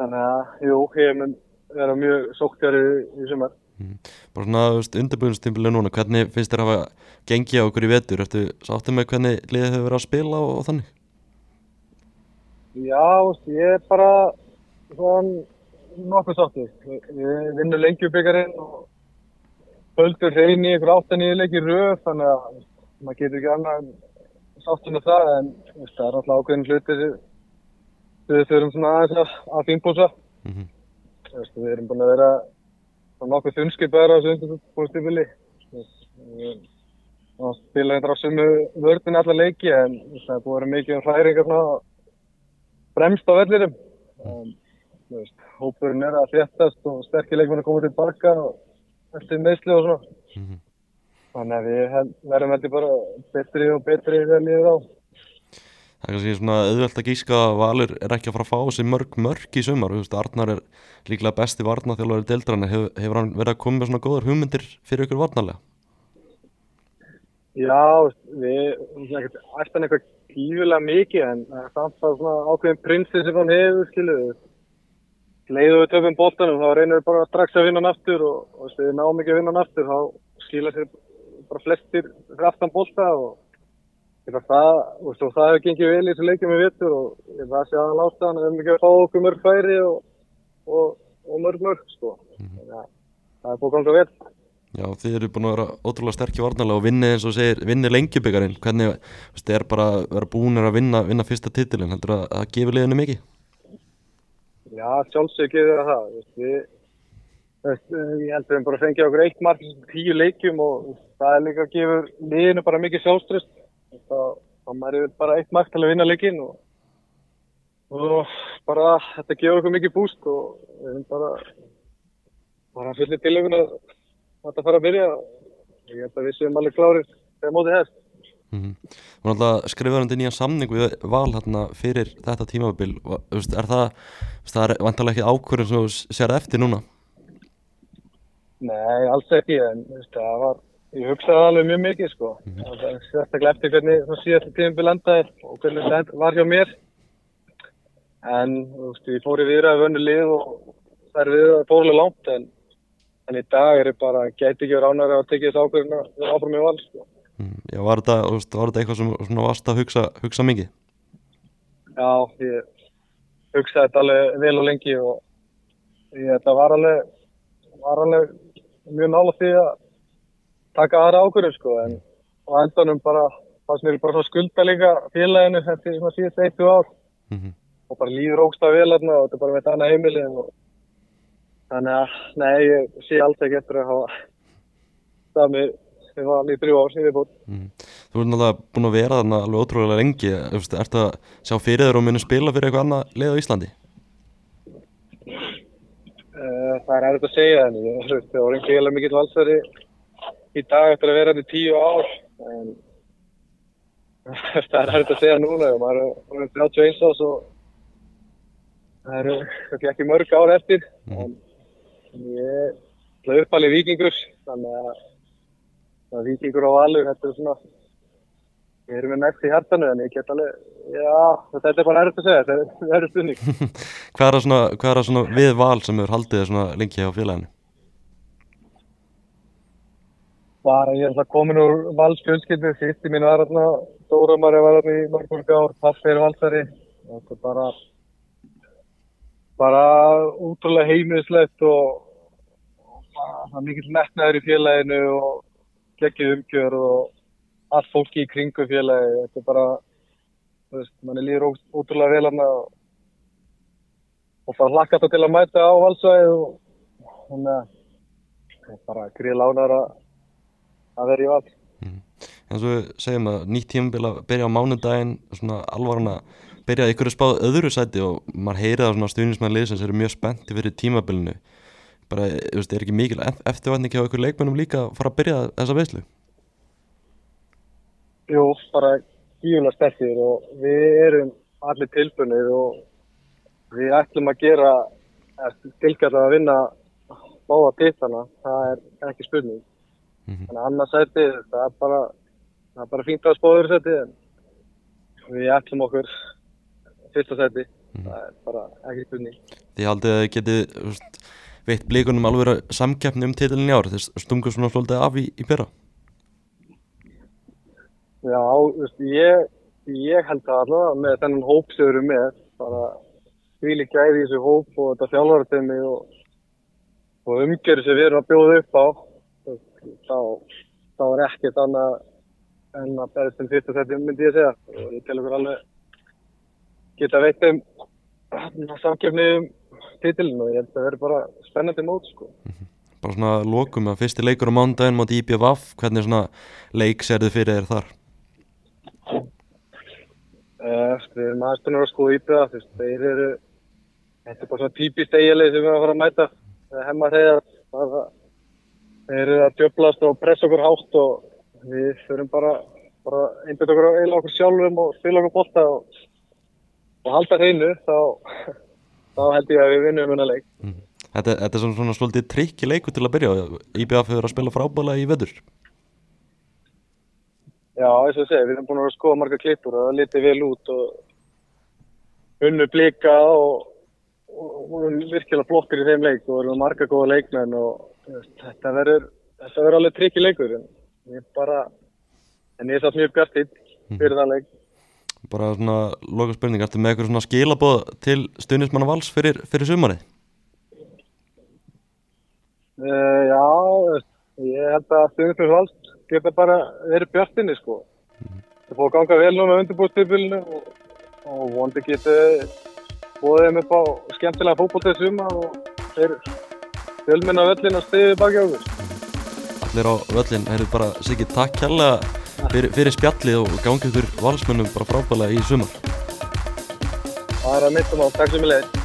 þannig að jú, ég mun vera mjög sóktjari í, sumar mm. Bara svona undirbúinstímpilega núna, hvernig finnst þér að hafa gengið á okkur í vetur? Ertu sáttu með hvernig liðið hefur verið að spila og, og þannig? Já, ég er bara svona nokkuð sáttið. Ég vinnur lengjubíkarinn og höldur hrein í ykkur áttan í leiki röð þannig að maður getur ekki annað sáttið með það en það er alltaf ákveðin hlutir við þurfum svona aðeins að, fínbúsa. Mm -hmm. Við erum búin að vera nokkuð þunnskipar á þessu undirbúinstipili. Við spila þetta á sumu vördin allar leiki en það er búin að vera mikið um hræringar svona fremst á vellirum um, veist, hópurinn er að þéttast og sterkileikmenn að koma tilbaka og eftir meðsli og svona mm -hmm. þannig að við verðum heldur bara betri og betri þegar líður á Það er kannski svona auðvelt að gíska að Valur er ekki að fara að fá þessi mörg mörg í sumar, veist, Arnar er líklega besti varnaþjálfur í deildrann hefur, hefur hann verið að koma með svona góður hugmyndir fyrir ykkur varnarlega? Já, við ættum eitthvað gífilega mikið en samt að svona ákveðin prinsið sem hann hefur skiluðu leiðu við töfum bóltanum þá reynir við bara strax að vinna hann aftur og, og þegar við náum ekki að vinna hann aftur þá skila sér bara flestir aftan bólta og það, og svo, það hefur gengið vel í þessu leikjum við vittur og það sé aðan ástæðan við hefum ekki að fá okkur mörg færi og, og, og mörg mörg sko. mm -hmm. það er búin að ganga vel Já, þið eru búin að vera ótrúlega sterkir varnalega og vinni eins og segir, vinni lengjubíkarinn hvernig, það er bara að vera búin að vinna, vinna fyrsta titilin, heldur það að það gefur liðinu mikið? Já, sjálfsög gefur það við, veist, ég heldur að við bara fengið okkur eitt mark tíu leikjum og það er líka að gefur liðinu bara mikið sjálfströst þá maður er bara eitt mark til að vinna leikin og og bara þetta gefur okkur mikið búst og við erum bara bara fullir tilögun að þetta fara að byrja ég held að við séum alveg klárir þegar mótið hefst Mm -hmm. Alltaf skrifaður undir nýjan samning við val hérna fyrir þetta tímabil og, er það, það er vantarlega ekki ákvörðin sem þú sér eftir núna? Nei, alls ekki en það var, ég hugsaði alveg mjög mikið sko mm -hmm. það er sérstaklega eftir hvernig það síðast tímabil endaði og hvernig það var hjá mér en veist, ég fór í viðra af önnu lið og það er við fórlega langt en, en í dag er ég bara, gæti ekki verið ánæri að tekja þessu ákvörðin að vera áfram í val sko Já, var þetta, var þetta eitthvað sem svona varst að hugsa, hugsa mikið? Já, ég hugsaði þetta alveg vel og lengi og ég, þetta var alveg, var alveg mjög nála því að taka aðra ákvörðu sko en á endanum bara, það sem er bara skulda líka félaginu þetta sem að síðast eittu ár mm -hmm. og bara líður ógst að vel aðna og þetta er bara með þetta annað heimili og þannig að, nei, ég sé alltaf ekki eftir að hafa það með við varum alveg þrjú ár síðan búin mm. Þú ert náttúrulega búin að vera þarna alveg ótrúlega lengi Er þetta að sjá fyrir þér og muni spila fyrir eitthvað annað leið á Íslandi? Uh, það er erfitt að segja en það voru ekki heila mikill valsari í dag eftir að vera þetta í tíu ár en (laughs) það er erfitt að segja núna og maður er 31 ás og það eru ekki mörg ár eftir mm. en ég hlaði uppalið vikingur þannig að er vikingur á valur, þetta er svona við erum með nægt í hærtanu en ég get alveg, já, þetta er bara erfitt að segja, þetta er (laughs) er svona, hvað er það svona við val sem hefur haldið svona lengi á félaginu? Bara ég er það komin úr valsfjölskyldu, sýtti mín var þarna Dóramari var þarna í mörgum ár pappi er valsari. Þetta er bara bara útrúlega heimilislegt og, og það er mikill metnaður í félaginu og geggið umgjör og allt fólki í kringu félagi þetta er bara, þú veist, manni líður ótrúlega vel hann og, og það hlakka þetta til að mæta á valsvæði og þannig að það er bara gríð lánar að að vera í vald mm. En svo segjum að nýtt tímabil að byrja á mánundaginn svona alvarna byrja ykkur að spáða öðru sæti og maður heyrið á svona stuðnismæðlið sem eru mjög spennti fyrir tímabilinu bara, þú veist, er ekki mikil eftirvætning hjá ykkur leikmennum líka að fara að byrja þessa veislu? Jú, bara gífuna sterkir og við erum allir tilbunir og við ætlum að gera tilkvæmlega að vinna báða pittana, það er ekki spurning mm -hmm. þannig að annars sæti það er bara, það er bara fínt að spóður sæti en við ætlum okkur fyrsta sæti. Mm -hmm. það er bara ekki spurning. Þið haldið að þið getið veitt blíkunum alveg að samkeppni um titilin í ár. Þess stungur svona svolítið af í, í pera Já, veist, ég, ég held að allavega með þennan hóp sem við erum með bara ekki æði í þessu hóp og þetta fjálfaratömi og, og umgjörðu sem við erum að bjóða upp á þá, þá er ekkert annað en að berðast um fyrsta seti myndi ég segja og ég tel okkur alveg geta veit um samkeppni um titilin og ég held að það verður bara spennandi mót sko. Mm -hmm. Bara svona lokum að fyrsti leikur á mándaginn mot IBVF, hvernig svona leik ser þið fyrir þér þar? Uh, við erum aðstunur að skoða IBVF, þeir eru þetta er bara svona típist eiginlega sem við erum að fara að mæta það er hemmar heiðar þeir eru að djöblast og pressa okkur hátt og við förum bara, bara einbjönd okkur eila okkur sjálfum og spila okkur bóta og, og halda hreinu þá (laughs) þá held ég að við vinnum unna leik. Mm. Þetta, þetta er svona, svona svolítið trikki leiku til að byrja IBF hefur að spila frábæla í veður Já, eins og segi, við erum búin að skoða marga klippur og það liti vel út og unnu blika og, og virkilega flottir í þeim leik og erum marga góða leikmenn og þetta verður alveg trikki leikur en ég bara en ég er satt mjög bjartinn fyrir mm. það leik bara svona loka spurning, ertu með eitthvað svona skilabóð til stuðnismanna vals fyrir, fyrir sumarið? Uh, já, ég held að stuðnismanna vals geta bara verið bjartinni sko. Mm. Það fór ganga vel núna undirbúrstilbylunu og, og vondi geta bóðið þeim upp á skemmtilega fókbóltið suma og þeir fjölminna völlin að stiði baki á okkur. Allir á völlin, það er bara sikið takk kærlega fyrir, fyrir spjallið og gangið fyrir valsmönnum bara frábælega í sumar Það er að mynda má, takk sem ég leið.